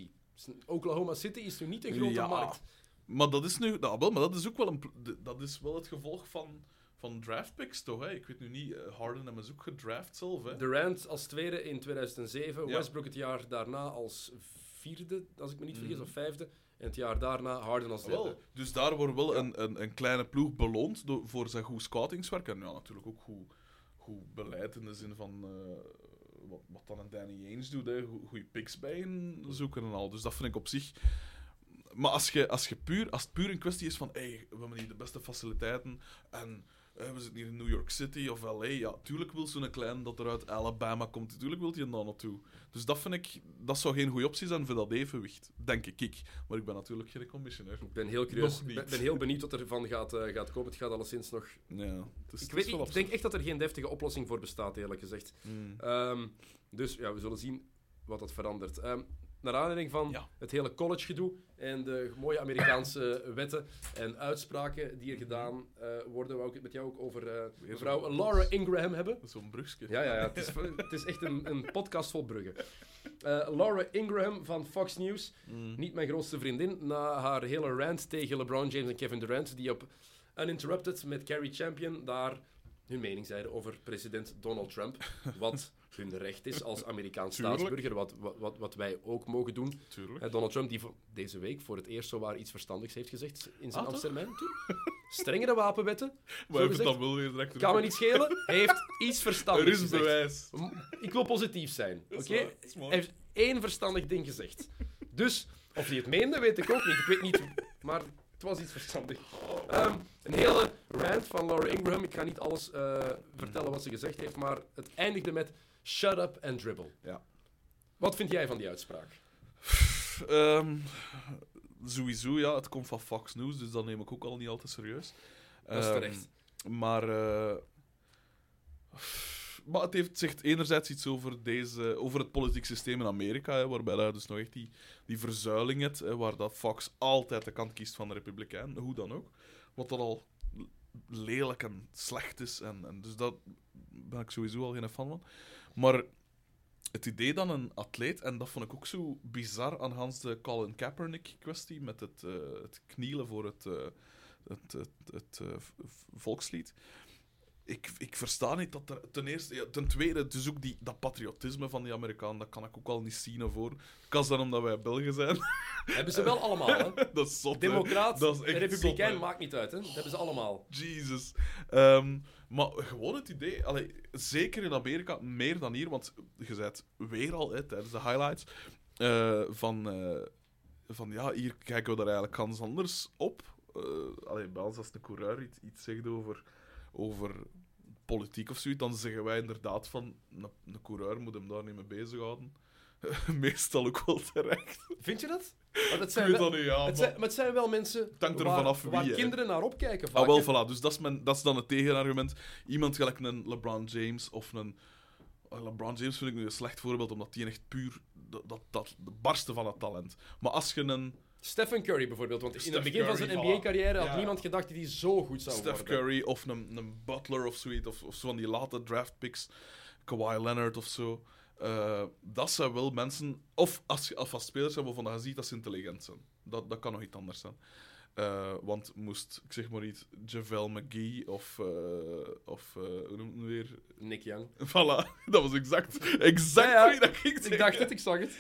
Oklahoma City is nu niet een grote Ja, markt. Maar dat is nu, nou, wel, maar dat is ook wel, een, dat is wel het gevolg van, van draftpicks, toch? Hè? Ik weet nu niet, eh, Harden hebben ze ook gedraft zelf. Hè? Durant als tweede in 2007. Ja. Westbrook het jaar daarna als vierde, als ik me niet vergis, Mhm. of vijfde. En het jaar daarna Harden als derde. Dus daar wordt wel een, een, een kleine ploeg beloond door, voor zijn goed scoutingswerk. En ja, natuurlijk ook goed, goed beleid in de zin van eh, wat, wat dan een Danny Ainge doet. hè, Goe- Goeie picks bij hen zoeken en al. Dus dat vind ik op zich... Maar als, je, als, je puur, als het puur een kwestie is van hey, we hebben hier de beste faciliteiten en we zitten hier in New York City of LA, ja, tuurlijk wil zo'n klein dat er uit Alabama komt, tuurlijk wil er dan naartoe. Dus dat vind ik, dat zou geen goede optie zijn voor dat evenwicht, denk ik. Maar ik ben natuurlijk geen commissioner. Ik ben heel curieus. Ben, ben heel benieuwd wat er van gaat, eh, gaat komen. Het gaat alleszins nog. Ja, is, Ik, weet ik denk echt dat er geen deftige oplossing voor bestaat, eerlijk gezegd. Mm. Ehm, dus ja, we zullen zien wat dat verandert. Ehm, naar aanleiding van Ja. het hele college-gedoe en de mooie Amerikaanse wetten en uitspraken die er gedaan eh, worden, wou ik het met jou ook over eh, mevrouw Laura Ingraham hebben. Zo'n brugje. Ja, ja, ja het, is, het is echt een, een podcast vol bruggen. Eh, Laura Ingraham van Fox News, Mm. niet mijn grootste vriendin, na haar hele rant tegen LeBron James en Kevin Durant, die op Uninterrupted met Carrie Champion daar hun mening zeiden over president Donald Trump. Wat hun recht is als Amerikaans staatsburger, wat, wat, wat, wij ook mogen doen. Tuurlijk. Donald Trump, die deze week voor het eerst zowaar iets verstandigs heeft gezegd in zijn Ah. Strengere wapenwetten, Maar gezegd, dan wel weer direct kan me niet schelen. Hij heeft iets Er verstandigs is gezegd. bewijs. Ik wil positief zijn. Oké? Hij heeft één verstandig ding gezegd. Dus, of hij het meende, weet ik ook niet. Ik weet niet, maar het was iets verstandig. Ehm, een hele rant van Laura Ingraham. Ik ga niet alles eh, vertellen wat ze gezegd heeft, maar het eindigde met shut up and dribble. Ja. Wat vind jij van die uitspraak? Ehm, sowieso, ja, het komt van Fox News, dus dat neem ik ook al niet al te serieus. Dat is Ehm, terecht. Maar, eh, maar het heeft, zegt enerzijds iets over, deze, over het politiek systeem in Amerika, hè, waarbij je dus nog echt die, die verzuiling hebt, hè, waar dat Fox altijd de kant kiest van de Republikein, hoe dan ook. Wat dan al lelijk en slecht is. En, en dus dat ben ik sowieso al geen fan van. Maar het idee dan een atleet, en dat vond ik ook zo bizar aan Hans de Colin Kaepernick-kwestie, met het, eh, het knielen voor het, eh, het, het, het eh, volkslied. Ik, ik versta niet dat er... Ten eerste... Ja, ten tweede, dus ook die, dat patriotisme van die Amerikanen, dat kan ik ook al niet zien voor. Kan zijn omdat wij Belgen zijn. Hebben ze wel allemaal, hè? dat is zot. Democraat, Dat is echt republikein, zot, maakt niet uit, hè? Dat hebben ze allemaal. Jesus. Ehm, maar gewoon het idee, allee, zeker in Amerika, meer dan hier, want je het weer al hè, tijdens de highlights, eh, van, eh, van ja, hier kijken we daar eigenlijk ganz anders op. Eh allee, bij als de coureur iets, iets zegt over, over politiek of zoiets, dan zeggen wij inderdaad van een coureur moet hem daar niet mee bezighouden. Meestal ook wel terecht. Vind je dat? Maar dat Ik zijn weet wel- dat ja. het, maar- zijn, maar het zijn wel mensen waar, vanaf kinderen naar opkijken. Ah, wel, voilà. Dus dat is, mijn, dat is dan het tegenargument. Iemand gelijk een LeBron James of een... eh, LeBron James vind ik nu een slecht voorbeeld, omdat die echt puur... Dat, dat, barsten van het talent. Maar als je een Stephen Curry bijvoorbeeld, want in Steph het begin van zijn voilà. NBA-carrière had Ja. niemand gedacht dat hij zo goed zou Steph worden. Curry of een, een Butler of zoiets, of, of zo van die late draft picks, Kawhi Leonard of zo... eh, dat zijn wel mensen... Of als je alvast spelers hebben waarvan je ziet dat ze intelligent zijn. Dat, dat kan nog iets anders zijn. Eh, want moest, ik zeg maar iets, JaVale McGee of... eh, of eh, hoe noemt het weer? Nick Young. Voilà, dat was exact, exact Ja, ja. wie dat ging Ik dacht het, ik zag het.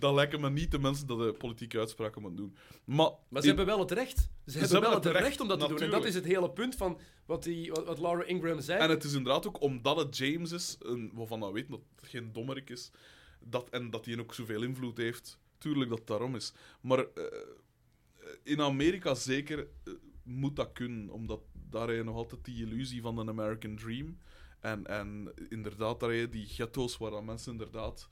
Dat lijken me niet de mensen dat de politieke uitspraken moeten doen. Maar, Maar ze in- hebben wel het recht. Ze, hebben wel het recht, om dat te doen. En dat is het hele punt van wat, die, wat, wat Laura Ingraham zei. En het is inderdaad ook omdat het James is, een, waarvan we weten dat het geen dommerik is, dat, en dat hij ook zoveel invloed heeft. Tuurlijk dat het daarom is. Maar in Amerika zeker eh, moet dat kunnen, omdat daar heb je nog altijd die illusie van een American Dream. En, en inderdaad, daar heb je die ghetto's waar mensen inderdaad...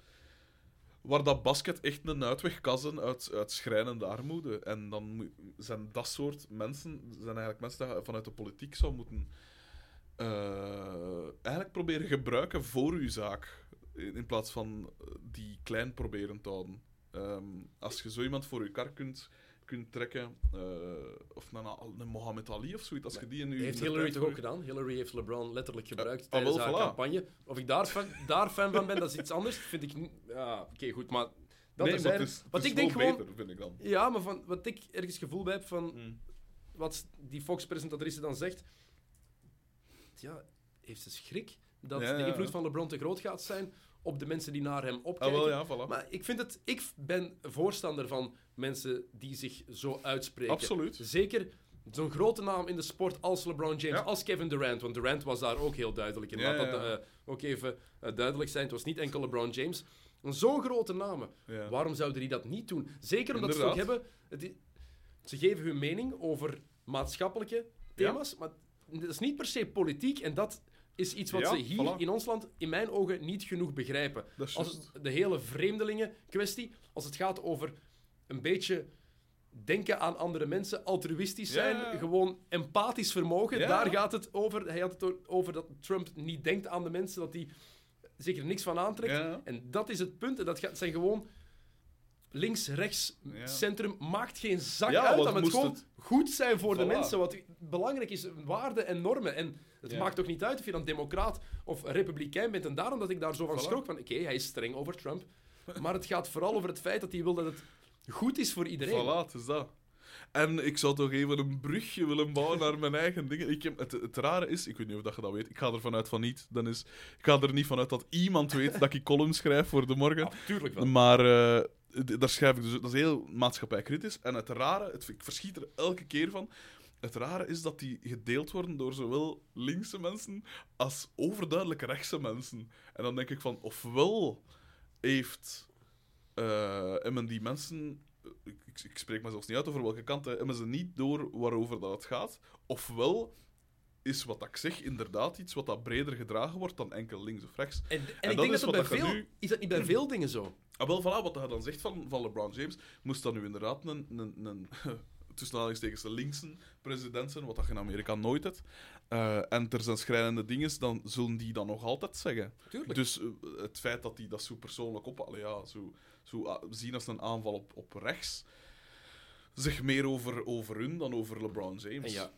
Waar dat basket echt een uitweg zijn uit, uit schrijnende armoede. En dan zijn dat soort mensen zijn eigenlijk mensen die vanuit de politiek zou moeten eh, eigenlijk proberen gebruiken voor uw zaak. In, plaats van eh, die klein proberen te houden. Ehm, als je zo iemand voor je kar kunt, kunt trekken, eh, of een, een Mohammed Ali of zoiets, als je die je... heeft Hillary toch ook gedaan? Hillary heeft LeBron letterlijk gebruikt ah, tijdens wel, haar voilà. campagne. Of ik daar fan, daar fan van ben, dat is iets anders. Vind ik... niet- Ja, oké, goed, maar... Dat nee, maar terzijde. het is, het is ik denk gewoon... beter, vind ik dan. Ja, maar van wat ik ergens gevoel bij heb van Mm. wat die Fox-presentatrice dan zegt. Ja, heeft ze schrik dat Ja, de ja, invloed van LeBron te groot gaat zijn op de mensen die naar hem opkijken. Ah, wel, ja, voilà. Maar ik vind het, ik ben voorstander van mensen die zich zo uitspreken. Absoluut. Zeker zo'n grote naam in de sport als LeBron James, Ja. als Kevin Durant. Want Durant was daar ook heel duidelijk in. Laat dat ja, eh, ook even eh, duidelijk zijn. Het was niet enkel LeBron James. Zo'n grote namen. Waarom zouden die dat niet doen? Zeker omdat ze ook hebben... Het ze geven hun mening over maatschappelijke thema's, maar dat is niet per se politiek. En dat is iets wat Ja, ze hier voilà. in ons land, in mijn ogen, niet genoeg begrijpen. Als het, de hele vreemdelingen kwestie, als het gaat over een beetje denken aan andere mensen, altruïstisch zijn, ja, gewoon empathisch vermogen, Ja. daar gaat het over. Hij had het over dat Trump niet denkt aan de mensen, dat hij zich er niks van aantrekt. En dat is het punt. En dat gaat, zijn gewoon links, rechts, Ja. centrum. Maakt geen zak Ja, uit. Dat het moest gewoon het- goed zijn voor de mensen. Wat belangrijk is, waarden en normen. En het Ja. maakt ook niet uit of je dan democraat of republikein bent. En daarom dat ik daar zo van Voilà. schrok. Van, oké, hij is streng over Trump. Maar het gaat vooral over het feit dat hij wil dat het goed is voor iedereen. Voilà, het is dat. En ik zou toch even een brugje willen bouwen naar mijn eigen dingen. Ik heb, het, het rare is, ik weet niet of dat je dat weet, ik ga er vanuit van niet. Dan is, ik ga er niet vanuit dat iemand weet dat ik columns schrijf voor de morgen. Tuurlijk wel. Maar d- daar schrijf ik dus, dat is heel maatschappijkritisch. En het rare, het, ik verschiet er elke keer van. Het rare is dat die gedeeld worden door zowel linkse mensen als overduidelijk rechtse mensen. En dan denk ik van, ofwel heeft hebben die mensen, ik, ik- ik spreek me zelfs niet uit over welke kant, hè, hebben ze niet door waarover dat het gaat, ofwel is wat ik zeg inderdaad iets wat dat breder gedragen wordt dan enkel links of rechts. En, en, En ik denk is dat bij dat je veel... nu- Is dat niet bij veel dingen zo? Ah, wel, voilà, wat je dan zegt van, van LeBron James, moest dan nu inderdaad een, een, een tussen aanhalingstekens de linkse president zijn, wat dat je in Amerika nooit hebt. Eh, en er zijn schrijnende dingen, dan zullen die dan nog altijd zeggen. Tuurlijk. Dus eh, het feit dat die dat zo persoonlijk op, allee, ja, zo, zo ah, zien als een aanval op, op rechts, zegt meer over, over hun dan over LeBron James. En ja,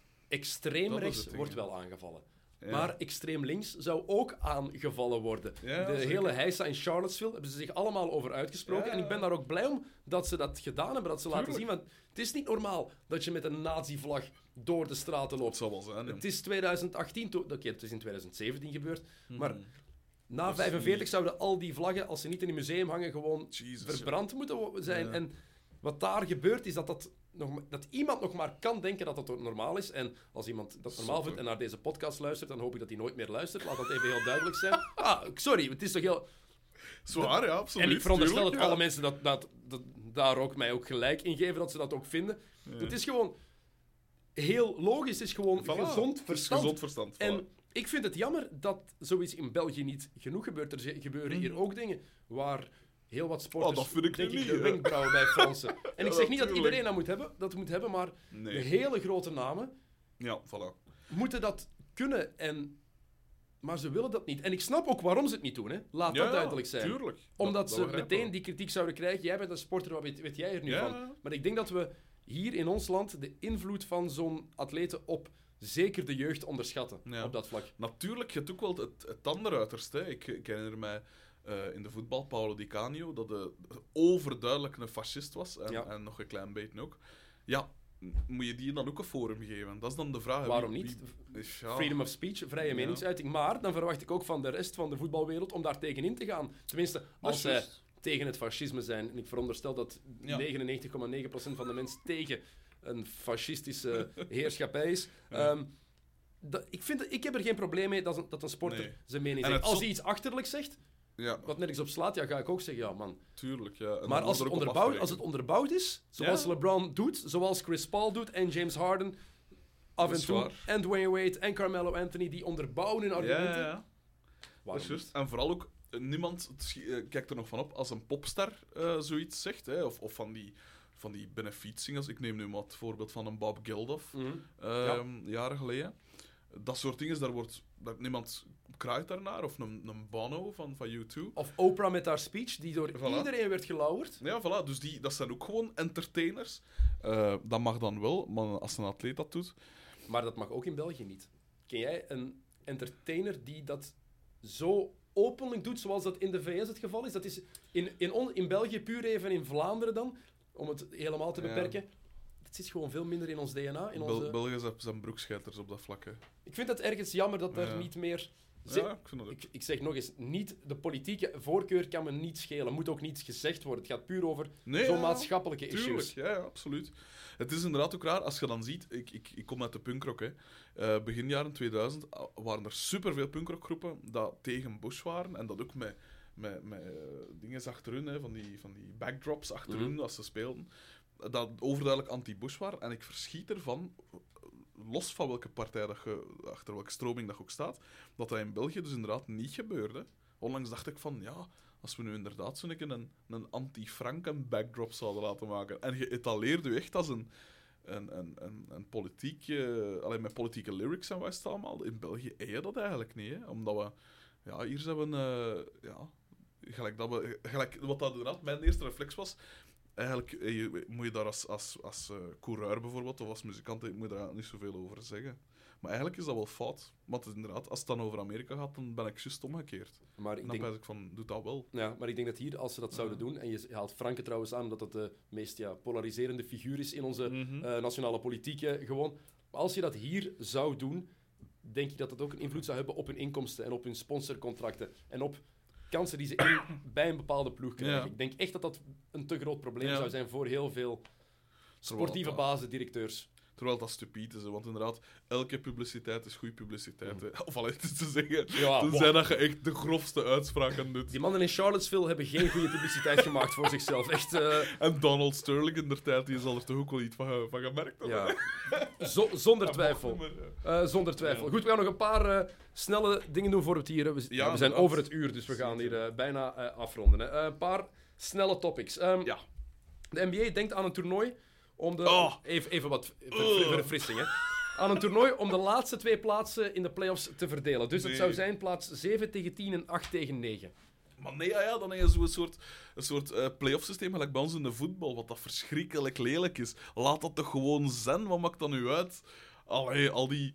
wordt wel aangevallen. Ja. Maar extreem links zou ook aangevallen worden. Ja, de zeker. hele heisa in Charlottesville hebben ze zich allemaal over uitgesproken. Ja. En ik ben daar ook blij om dat ze dat gedaan hebben, dat ze laten zien. Want het is niet normaal dat je met een nazi-vlag door de straten loopt. zijn. Het is 2018, to- oké, het is in 2017 gebeurd. Maar Mhm. na Dat is 45 niet- zouden al die vlaggen, als ze niet in een museum hangen, gewoon verbrand moeten zijn. En wat daar gebeurt, is dat, dat, nog, dat iemand nog maar kan denken dat dat normaal is. En als iemand dat normaal vindt en naar deze podcast luistert, dan hoop ik dat hij nooit meer luistert. Laat dat even heel duidelijk zijn. Ah, sorry, het is toch heel... Zwaar, ja, absoluut. En ik veronderstel dat alle mensen dat, dat, dat, daar ook mij ook gelijk in geven, dat ze dat ook vinden. Het is gewoon heel logisch, het is gewoon Voilà, gezond verstand. gezond verstand. voilà. En ik vind het jammer dat zoiets in België niet genoeg gebeurt. Er gebeuren hier ook dingen waar heel wat sporters, Mhm. Oh, dat vind ik denk ik, de wenkbrauwen bij Fransen. En ik zeg niet dat iedereen dat moet hebben, dat moet hebben, maar Nee. de hele grote namen Ja, voilà. moeten dat kunnen. En... Maar ze willen dat niet. En ik snap ook waarom ze het niet doen. Hè. Laat Ja, dat duidelijk zijn. Tuurlijk. Omdat Dat- dat ze meteen die kritiek zouden krijgen. Jij bent een sporter, wat weet, weet jij er nu van? Maar ik denk dat we hier in ons land de invloed van zo'n atleten op zeker de jeugd onderschatten. Ja. Op dat vlak. Natuurlijk, je hebt ook wel het, het andere uiterste. hè. Ik, ik herinner mij eh, in de voetbal Paolo Di Canio dat de overduidelijk een fascist was. En, Ja. en nog een klein beetje ook. Ja, moet je die dan ook een forum geven? Dat is dan de vraag. Wie- Waarom niet? wie- is- ja. Freedom of speech, vrije meningsuiting. Maar dan verwacht ik ook van de rest van de voetbalwereld om daar tegenin te gaan. Tenminste, als zij tegen het fascisme zijn. En ik veronderstel dat Ja. 99,9% van de mensen tegen een fascistische heerschappij is. Ehm, dat, ik, vind, ik heb er geen probleem mee dat, een- dat een sporter Nee. zijn mening En zegt. Als hij iets achterlijk zegt, Ja, wat nergens op slaat, ja, ga ik ook zeggen, ja man. tuurlijk. Ja. En Maar als het, onderbouwd, als het onderbouwd is, zoals Ja. LeBron doet, zoals Chris Paul doet en James Harden af en toe, en Dwayne Wade en Carmelo Anthony, die onderbouwen hun argumenten. ja, ja. Dat is juist. En vooral ook, eh, niemand eh, kijkt er nog van op als een popstar eh, zoiets zegt. Hè, of, of van die, van die benefietsingers. Ik neem nu maar het voorbeeld van een Bob Geldof. Mhm. ehm, jaren geleden. dat soort dingen, daar wordt daar, niemand kraait daarnaar. Of een, een Bono van, van U2. Of Oprah met haar speech, die door Voilà. iedereen werd gelauwerd. Ja, voilà. Dus die, dat zijn ook gewoon entertainers. Eh, dat mag dan wel, maar als een atleet dat doet... Maar dat mag ook in België niet. Ken jij een entertainer die dat zo openlijk doet, zoals dat in de VS het geval is? Dat is in, in, on- in België puur even in Vlaanderen dan, om het helemaal te beperken. Zit gewoon veel minder in ons DNA. In Bel onze... Belgen zijn- zijn broekscheiters op dat vlak. hè. Ik vind het ergens jammer dat er Ja. niet meer... Ze- Ja, ik vind dat ook. Ik, ik zeg nog eens, niet, de politieke voorkeur kan me niet schelen. Moet ook niet gezegd worden. Het gaat puur over Nee, zo'n ja, maatschappelijke Tuurlijk, issues. ja, absoluut. Het is inderdaad ook raar, als je dan ziet... Ik, ik, ik kom uit de punkrock, hè. Eh, begin jaren 2000 a- waren er superveel punkrockgroepen dat tegen Bush waren. En dat ook met, met, met eh, dingen achterin, hè, van, die, van die backdrops achterin, Mhm. als ze speelden. Dat overduidelijk anti-Bush waren. En ik verschiet ervan, los van welke partij, dat achter welke stroming dat ook staat, dat dat in België dus inderdaad niet gebeurde. Onlangs dacht ik van, ja, als we nu inderdaad zo'n keer een, een anti-Franken backdrop zouden laten maken. En je etaleert u echt als een, een, een, een, een politiek... eh, alleen met politieke lyrics en wat het allemaal. In België eet dat eigenlijk niet, hè. Omdat we... Ja, hier zijn we... eh, ja, gelijk dat we... Gelijk, wat dat inderdaad mijn eerste reflex was... Eigenlijk eh, je- moet je daar als, als, als eh, coureur bijvoorbeeld, of als muzikant, eh, moet je daar niet zoveel over zeggen. Maar eigenlijk is dat wel fout. Want inderdaad, als het dan over Amerika gaat, dan ben ik juist omgekeerd. Maar En ik dan denk, ben ik van, doe dat wel. ja, maar ik denk dat hier, als ze dat zouden doen, en je haalt Franke trouwens aan, dat het de meest ja, polariserende figuur is in onze Mhm. nationale politiek, eh, gewoon. Maar als je dat hier zou doen, denk ik dat dat ook een invloed zou hebben op hun inkomsten en op hun sponsorcontracten en op kansen die ze in, bij een bepaalde ploeg krijgen. Ja. Ik denk echt dat dat een te groot probleem Ja. zou zijn voor heel veel sportieve bazen, directeurs. Terwijl dat stupide is, want inderdaad, elke publiciteit is goede publiciteit. hè. Of alleen te zeggen, Ja, tenzij wow. dat je echt de grofste uitspraken doet. Die mannen in Charlottesville hebben geen goede publiciteit gemaakt voor zichzelf. Echt, eh, En Donald Sterling in der tijd, die zal er toch ook wel iets van, ge- van gemerkt hebben. ja. Zo- zonder twijfel. zonder twijfel. Goed, we gaan nog een paar eh, snelle dingen doen voor het hier... We, Ja, zijn over het uur, dus we gaan hier eh, bijna afronden. Een paar snelle topics. Ehm, Ja. De NBA denkt aan een toernooi om de... Oh. Even, even wat ver- Ugh. ver- verfrissing, hè. Aan een toernooi om de laatste twee plaatsen in de playoffs te verdelen. Dus het zou zijn plaats 7 tegen 10 en 8 tegen 9. Maar nee, ja, ja, dan heb je zo'n soort, een soort eh play-off systeem, gelijk bij ons in de voetbal, wat dat verschrikkelijk lelijk is. Laat dat toch gewoon zijn, wat maakt dat nu uit? Allee, al die...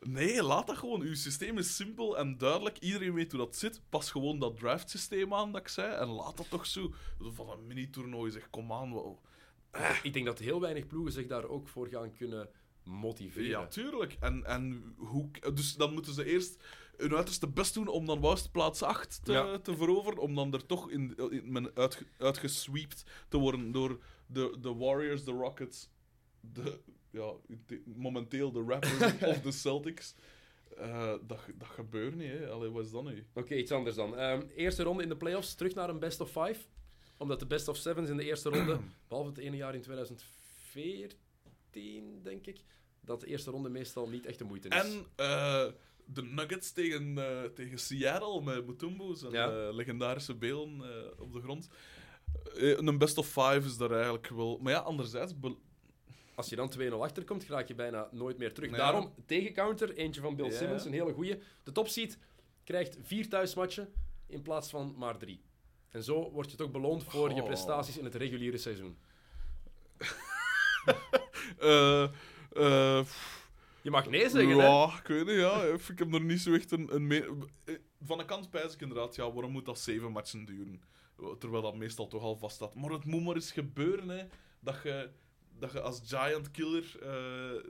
Nee, laat dat gewoon. Uw systeem is simpel en duidelijk. Iedereen weet hoe dat zit. Pas gewoon dat draft-systeem aan dat ik zei. En laat dat toch zo. Van een mini-toernooi, zeg, kom aan. Ik denk dat heel weinig ploegen zich daar ook voor gaan kunnen motiveren. Ja, tuurlijk. En, en hoe, dus dan moeten ze eerst hun uiterste best doen om dan juist plaats 8 te, Ja. te veroveren. Om dan er toch in, in, men uitge, uitgesweept te worden door de, de Warriors, de Rockets, de, ja, de- momenteel de Raptors of de Celtics. Eh, dat, dat gebeurt niet, hè. Allee, wat is dat nu? Oké, iets anders dan. Ehm, eerste ronde in de playoffs, terug naar een best of five. Omdat de best of sevens in de eerste ronde, behalve het ene jaar in 2014, denk ik, dat de eerste ronde meestal niet echt de moeite is. En eh, de Nuggets tegen, eh, tegen Seattle met Mutombo, zijn Ja. eh, legendarische beelden op de grond. Een best of five is daar eigenlijk wel. Maar ja, anderzijds. Als je dan 2-0 achterkomt, raak je bijna nooit meer terug. Ja. Daarom, tegencounter, eentje van Bill. Simmons, een hele goeie. De topseed krijgt vier thuismatchen in plaats van maar drie. En zo word je toch beloond voor je Oh. prestaties in het reguliere seizoen. eh, pff, Je mag nee zeggen, hè? ja, ik weet niet, ja. Ik heb er niet zo echt een. een eh, Van de kant pijs ik inderdaad, ja, waarom moet dat zeven matchen duren? Terwijl dat meestal toch al vast staat. Maar het moet maar eens gebeuren, hè. Dat je, dat je als giant killer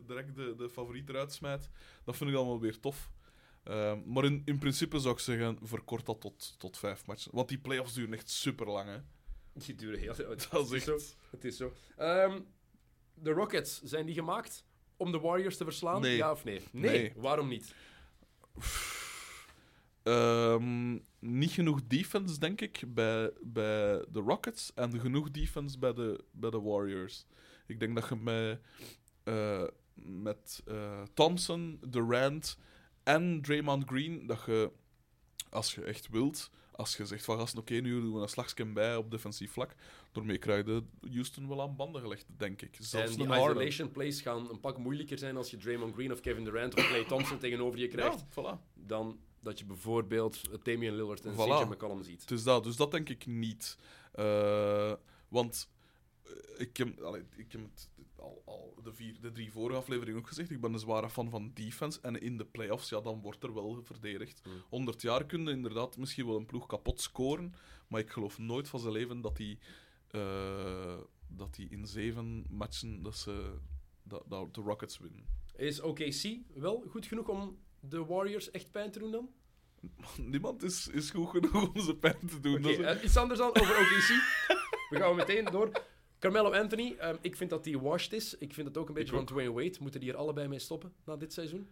direct de, de favoriet eruit smijt. Dat vind ik wel weer tof. Eh, maar in, in principe zou ik zeggen, verkort dat tot, tot vijf matchen. Want die playoffs duren echt super lang, hè. Die duren heel het Dat is zo. echt... Het is zo. Ehm, de Rockets, zijn die gemaakt om de Warriors te verslaan? Nee. Ja of nee? nee? Nee. Waarom niet? Ehm, niet genoeg defense, denk ik, bij, bij de Rockets. En genoeg defense bij de, bij de Warriors. Ik denk dat je met, eh, met eh, Thompson, Durant en Draymond Green... dat je, als je echt wilt, als je zegt van gasten, oké, nu doen we een slagje bij op defensief vlak, daarmee krijg je Houston wel aan banden gelegd, denk ik. Zelfs en die isolation plays gaan een pak moeilijker zijn als je Draymond Green of Kevin Durant of Klay Thompson tegenover je krijgt, Ja, voilà. dan dat je bijvoorbeeld Damian Lillard en Voilà. CJ McCollum ziet. Dus dat, dus dat denk ik niet. Eh, want eh, ik heb, allee, ik heb het al, al de, vier, de drie vorige afleveringen ook gezegd. Ik ben een zware fan van defense. En in de playoffs, ja, dan wordt er wel verdedigd. Hmm. 100 jaar kunnen inderdaad misschien wel een ploeg kapot scoren. Maar ik geloof nooit van zijn leven dat die, eh, dat die in zeven matchen dat ze, dat, dat de Rockets winnen. Is OKC wel goed genoeg om de Warriors echt pijn te doen dan? Niemand is, is goed genoeg om ze pijn te doen. Is- eh, iets anders dan over OKC. We gaan meteen door. Carmelo Anthony, ehm, ik vind dat hij washed is. Ik vind het ook een beetje Ik van Dwayne Wade. Moeten die er allebei mee stoppen na dit seizoen?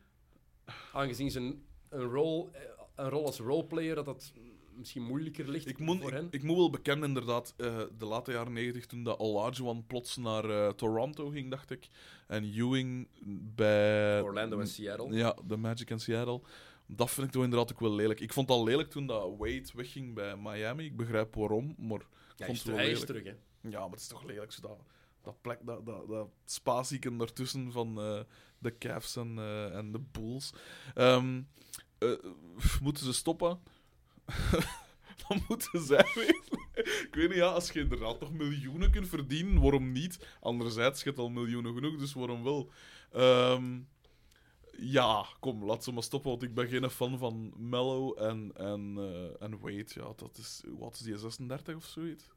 Aangezien zijn een rol, eh, een rol als roleplayer, dat dat misschien moeilijker ligt Ik moet, voor ik, hen. ik moet wel bekennen, inderdaad, eh, de late jaren negentig, toen dat Olajuwon plots naar eh, Toronto ging, dacht ik. En Ewing bij... Orlando en Seattle. Ja, de Magic en Seattle. Dat vind ik toch inderdaad ook wel lelijk. Ik vond het al lelijk toen dat Wade wegging bij Miami. Ik begrijp waarom, maar ik Ja, hij, vond is, het wel hij is lelijk. terug, hè. Ja, maar het is toch lelijk, zo dat, dat plek, dat, dat, dat ertussen van eh, de Cavs en, eh, en de Bulls. Ehm, eh, moeten ze stoppen? Dan moeten zij weer... Ik weet niet, ja, als je inderdaad nog miljoenen kunt verdienen, waarom niet? Anderzijds, je hebt al miljoenen genoeg, dus waarom wel? Ehm, ja, kom, laat ze maar stoppen, want ik ben geen fan van Mello en, en, en Wade. Ja, dat is... Wat is die, 36 of zoiets?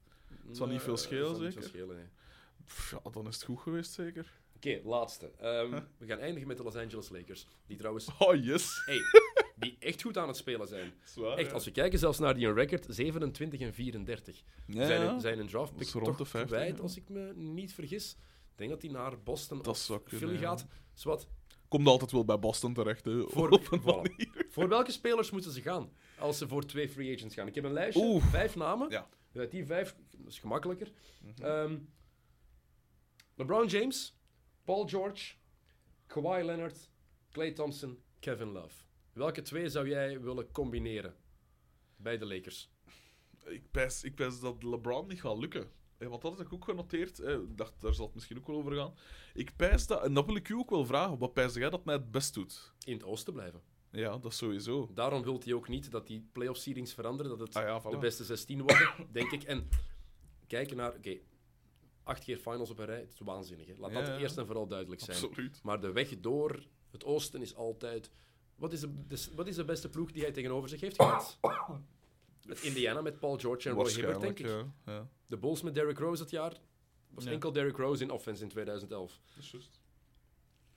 Het zal niet veel schelen, zal niet zeker? veel schelen, nee. Pff, Ja, dan is het goed geweest, zeker. Oké, laatste. Ehm, we gaan eindigen met de Los Angeles Lakers. Die trouwens, Oh, yes. hey, die echt goed aan het spelen zijn. Zwaar, Echt, ja. als we kijken zelfs naar die record, 27 en 34. Ja, zijn, ja. een, zijn een draft Dat pick is rond toch de 50, kwijt, ja. als ik me niet vergis. Ik denk dat hij naar Boston Dat of zou kunnen, Philly ja. gaat. Zwat, Komt altijd wel bij Boston terecht, hè. Voor- op een voilà. manier. voor welke spelers moeten ze gaan als ze voor twee free agents gaan? Ik heb een lijstje, Oeh. vijf namen. Ja. Uit die vijf, is gemakkelijker. Mhm. Ehm, LeBron James, Paul George, Kawhi Leonard, Klay Thompson, Kevin Love. Welke twee zou jij willen combineren bij de Lakers? Ik pijs, ik pijs dat LeBron niet gaat lukken. Eh, Want dat heb ik ook genoteerd. eh, dacht, daar zal het misschien ook wel over gaan. Ik pijs dat, en dat wil ik u ook wel vragen. Wat pijs jij dat mij het best doet? In het oosten blijven. Ja, dat sowieso. Daarom wil hij ook niet dat die playoff seedings veranderen, dat het Ah ja, voilà. de beste 16 worden, denk ik. En kijken naar, oké, acht keer finals op een rij, het is waanzinnig. Hè? Laat Ja, dat eerst en vooral duidelijk zijn. Absoluut. Maar de weg door het oosten is altijd. Wat is de, de- wat is de beste ploeg die hij tegenover zich heeft gehad? Met Indiana met Paul George en Roy Hibbert, denk ik. Ja. ja. De Bulls met Derrick Rose dat jaar. was Ja. enkel Derrick Rose in offense in 2011. Dat is juist.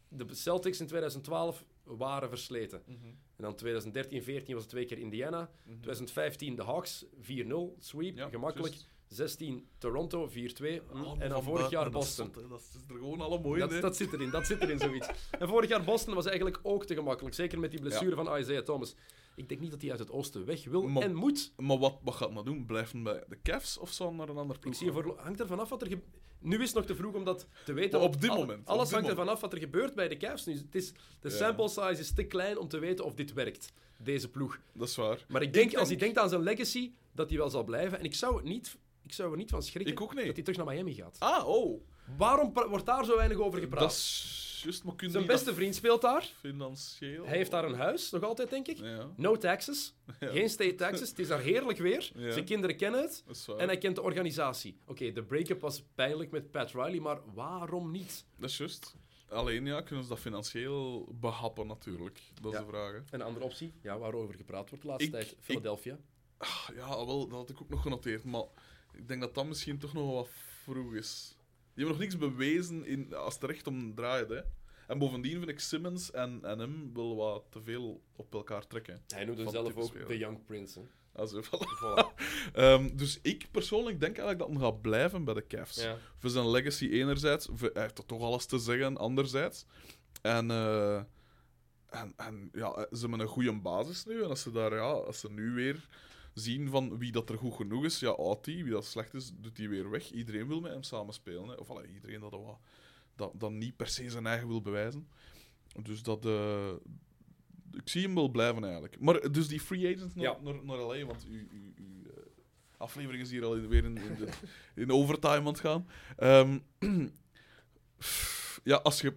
De Celtics in 2012 waren versleten. Mhm. En dan 2013 14 was het twee keer Indiana. 2015 de Hawks 4-0 sweep, gemakkelijk. 16 Toronto 4-2. mm, Allemaal en dan vorig jaar dat Boston. Dat is, dat is er gewoon alle mooi Dat, in. dat zit erin, dat zit erin, zoiets. En vorig jaar Boston was eigenlijk ook te gemakkelijk. Zeker met die blessure van Isaiah Thomas. Ik denk niet dat hij uit het oosten weg wil Maar- en moet. Maar wat, wat gaat hij nou doen? Blijven bij de Cavs of hij naar een ander ploeg Ik zie voor, hangt er vanaf wat er gebeurt. Nu is het nog te vroeg om dat te weten. Maar op dit moment, Alles hangt er vanaf wat er gebeurt bij de Cavs. Nu, het is, de Ja. sample size is te klein om te weten of dit werkt, deze ploeg. Dat is waar. Maar ik denk, als hij denkt aan zijn legacy, dat hij wel zal blijven. En ik zou, het niet, ik zou er niet van schrikken Ik ook niet. dat hij terug naar Miami gaat. Ah, oh. Waarom wordt daar zo weinig over gepraat? Dat is juist, maar kun Zijn beste dat vriend speelt daar. Financieel. Hij heeft daar een huis, nog altijd, denk ik. Ja, No taxes. Ja. Geen state taxes. Het is daar heerlijk weer. Ja. Zijn kinderen kennen het. En hij kent de organisatie. Oké, de break-up was pijnlijk met Pat Riley, maar waarom niet? Dat is juist. Alleen ja, kunnen ze dat financieel behappen natuurlijk. Dat is de vraag. hè. Een andere optie, ja, waarover gepraat wordt de laatste Ik- tijd. ik- Philadelphia. Ah, Ja, wel, dat had ik ook nog genoteerd. Maar ik denk dat dat misschien toch nog wat vroeg is. Die hebben nog niks bewezen in, als het er echt om draait. Hè. En bovendien vind ik Simmons en, en hem wel wat te veel op elkaar trekken. Hij noemde Van zelf ook speler. de Young Prince. Hè. Also, voilà. Voilà. Ehm, dus ik persoonlijk denk eigenlijk dat hij gaat blijven bij de Cavs. Ja. Voor zijn legacy enerzijds, voor- hij heeft er toch alles te zeggen anderzijds. En, eh, en, en ja, ze hebben een goede basis nu. En als ze, daar, ja, als ze nu weer zien van wie dat er goed genoeg is, ja, die. Wie dat slecht is, doet hij weer weg. Iedereen wil met hem samenspelen. Hè. Of allee, iedereen dat, wat- dat, dat niet per se zijn eigen wil bewijzen. Dus dat, eh, ik zie hem wel blijven eigenlijk. Maar dus die free agents naar, Ja. naar, naar LA, want uw, uw, uw eh, aflevering is hier al in- weer in, in, de, in overtime aan het gaan. Ehm, ja, als je,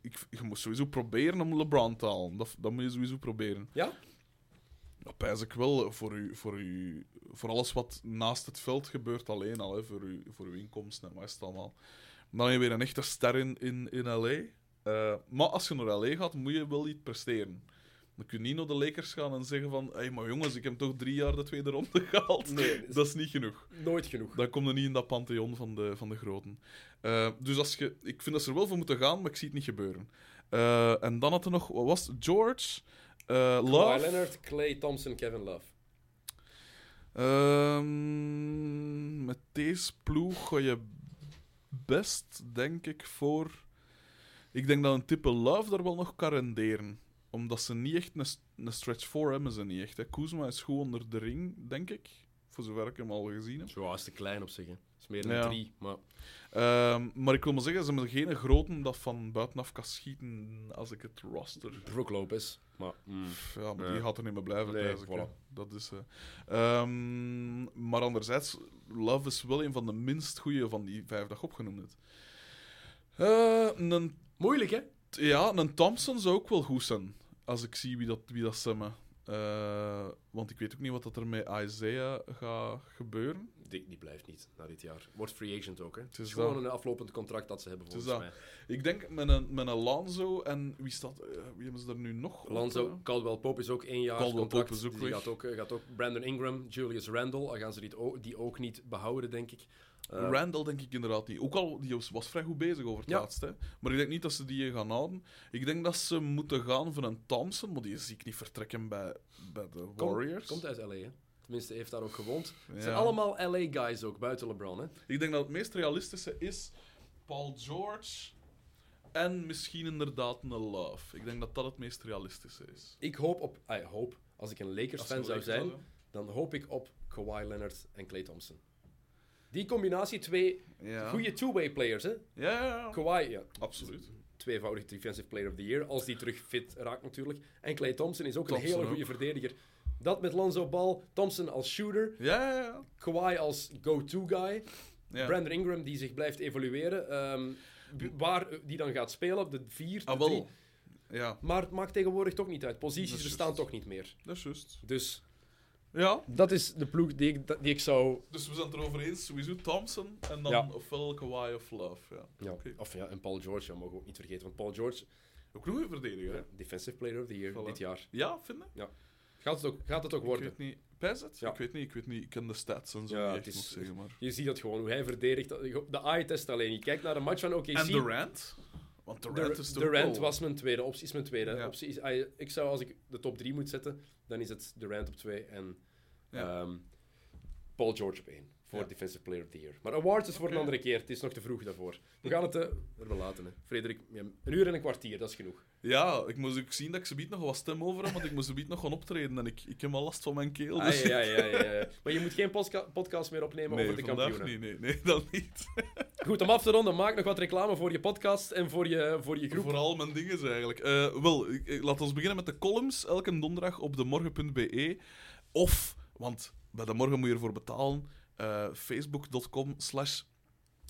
ik, je moet sowieso proberen om LeBron te halen. Dat, dat moet je sowieso proberen. Ja? Dat pijs ik wel voor, u, voor, u, voor alles wat naast het veld gebeurt alleen al. Hè, voor, u, voor uw inkomsten en wat is het allemaal. Dan heb je weer een echte ster in, in, in LA. Eh, maar als je naar LA gaat, moet je wel iets presteren. Dan kun je niet naar de Lakers gaan en zeggen van... Hé, hey, maar jongens, ik heb toch drie jaar de tweede ronde gehaald. Nee, dat is niet genoeg. nooit genoeg. Dan kom je niet in dat pantheon van de, van de groten. Eh, dus als je, ik vind dat ze er wel voor moeten gaan, maar ik zie het niet gebeuren. Eh, en dan had er nog... Wat was het? George... Kawhi Love... Leonard, Clay Thompson, Kevin Love. Ehm, met deze ploeg ga je best, denk ik, voor... Ik denk dat een type Love daar wel nog kan renderen. Omdat ze niet echt een, een stretch 4 hebben, ze niet echt. Hè. Kuzma is goed onder de ring, denk ik. Voor zover ik hem al gezien heb. Zo, is te klein op zich. hè. is meer dan Ja. drie. Maar Ehm, maar ik wil maar zeggen, ze hebben geen groten dat van buitenaf kan schieten als ik het roster... Brook Lopez. Maar, mm, Ja, maar die gaat er niet meer blijven. Nee, voilà. Dat is. Ehm, maar anderzijds, Love is wel een van de minst goede van die vijf dat je opgenoemd hebt. Eh, een, moeilijk, hè? ja, een Thompson zou ook wel goed zijn. Als ik zie wie dat, wie dat zijn. Eh, want ik weet ook niet wat dat er met Isaiah gaat gebeuren. Die, die blijft niet na dit jaar. Wordt free agent ook, hè? Het is is gewoon dat. een aflopend contract dat ze hebben, volgens dat. mij. Ik denk met een, met een en wie staat... eh, wie hebben ze er nu nog? op, Lonzo, eh? Caldwell Pope is ook één jaar Caldwell contract. Pope is ook die weg. gaat ook, gaat ook Brandon Ingram, Julius Randle, gaan ze die ook niet behouden, denk ik. Eh, Randall denk ik inderdaad niet. Ook al, die was, vrij goed bezig over het Ja. laatst. Hè. Maar ik denk niet dat ze die gaan houden. Ik denk dat ze moeten gaan voor een Thompson, maar die zie ik niet vertrekken bij, bij de Warriors. Komt uit LA, hè? Tenminste, heeft daar ook gewoond. Het zijn allemaal LA-guys ook, buiten LeBron, hè? Ik denk dat het meest realistische is Paul George en misschien inderdaad een Love. Ik denk dat dat het meest realistische is. Ik hoop op... ah, hoop. Als ik een Lakers-fan zou Lakers zijn, dan hoop ik op Kawhi Leonard en Klay Thompson. Die combinatie, twee Ja. goede two-way players, hè? Ja, ja, ja. Kawhi, ja, absoluut. tweevoudig Defensive Player of the Year, als die terug fit raakt natuurlijk. En Klay Thompson is ook Thompson een hele goede verdediger. Dat met Lonzo Ball, Thompson als shooter, Ja, ja, ja. Kawhi als go-to guy, ja. Brandon Ingram die zich blijft evolueren. ehm, waar eh, die dan gaat spelen, op de vier, de Ah, drie. wel. Ja, Maar het maakt tegenwoordig toch niet uit. Posities bestaan toch niet meer. dat is juist. Dus Ja, dat is de ploeg die ik, die ik zou... dus we zijn het erover eens. Sowieso Thompson en dan Ja. ofwel Kawhi of Love. Ja. Ja, Oké. Of ja, en Paul George, dat mogen we ook niet vergeten. Want Paul George, Ook nog een verdediger, hè? ja, Defensive Player of the Year Voilà. dit jaar. Ja, vind je? Gaat het ook, gaat het ook Ik worden? weet niet. Pijs het? Ja. Ik weet niet, ik weet niet. Ik ken de stats en zo Ja, niet het echt, is- moet ik zeggen, maar... Je ziet dat gewoon, hoe hij verdedigt. De eye-test alleen. Je kijkt naar een match van OKC. En Durant? Want Durant is Durant wel- was mijn tweede optie. Is mijn tweede Ja. optie. Is, ah, ik zou, als ik de top 3 moet zetten, dan is het Durant op 2 en Ja. ehm, Paul George op 1. Voor Ja. Defensive Player of the Year. Maar awards is voor een andere keer. Het is nog te vroeg daarvoor. We gaan het eh, er wel laten. Hè. Frederik, een uur en een kwartier, dat is genoeg. Ja, ik moest ook zien dat ik ze nog wat stem over heb, want ik moest ze nog gaan optreden en ik, ik heb al last van mijn keel. Ah, Dus... ja, ja, ja, ja. Maar je moet geen podcast meer opnemen nee, over de kampioenen. niet. Nee, nee, dat niet. Goed, om af te ronden, maak nog wat reclame voor je podcast en voor je, voor je groep. Vooral mijn dingen eigenlijk. Eh, wel, laat ons beginnen met de columns. Elke donderdag op demorgen.be. Of, want bij de morgen moet je ervoor betalen, eh, facebook.com slash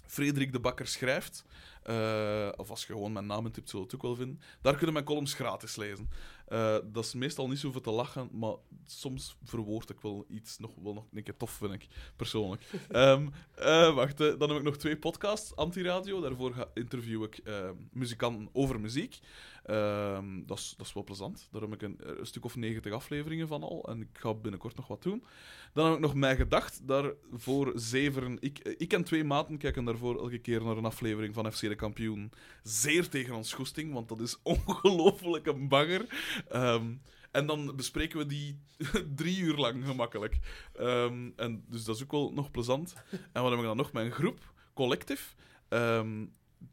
Frederik de Bakker schrijft. Eh, of als je gewoon mijn naam intypt, zul je het ook wel vinden. Daar kunnen mijn columns gratis lezen. Eh, dat is meestal niet zoveel te lachen, maar soms verwoord ik wel iets nog, wel nog een keer tof, vind ik, persoonlijk. Ehm, eh, wacht, dan heb ik nog twee podcasts, Antiradio. Daarvoor ga, interview ik eh, muzikanten over muziek. Ehm, dat, is, dat is wel plezant. Daar heb ik een, een stuk of 90 afleveringen van al. En ik ga binnenkort nog wat doen. Dan heb ik nog Mij Gedacht. Daarvoor zeveren... Ik, ik en twee maten kijken daarvoor elke keer naar een aflevering van FC Kampioen. Zeer tegen ons goesting, want dat is ongelooflijk een banger. Ehm, en dan bespreken we die drie uur lang gemakkelijk. Ehm, en dus dat is ook wel nog plezant. En wat heb ik dan nog? Mijn groep, Collective. Ehm,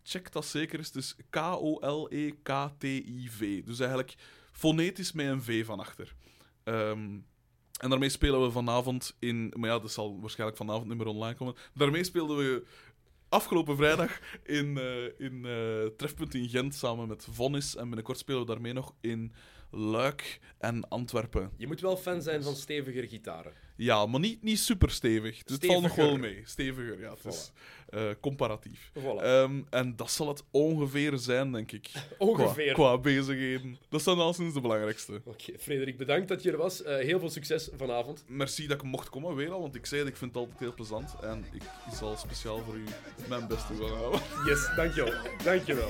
check dat zeker eens. E K-O-L-E-K-T-I-V. Dus eigenlijk fonetisch met een V van achter. En daarmee spelen we vanavond in... Maar ja, dat zal waarschijnlijk vanavond niet meer online komen. Daarmee speelden we afgelopen vrijdag in, eh, in eh, Trefpunt in Gent samen met Vonnis. En binnenkort spelen we daarmee nog in Luik en Antwerpen. Je moet wel fan zijn van steviger gitaren. Ja, maar niet, niet super stevig. Dus het valt nog wel mee. Steviger, ja. Het is eh, comparatief. Voilà. Ehm, en dat zal het ongeveer zijn, denk ik. Ongeveer. Qua, qua bezigheden. Dat zijn al sinds de belangrijkste. Oké, Frederik, bedankt dat je er was. Eh, heel veel succes vanavond. Merci dat ik mocht komen weer al, want ik zei het, ik vind het altijd heel plezant. En ik zal speciaal voor u mijn best doen houden. Yes, dankjewel. Dankjewel.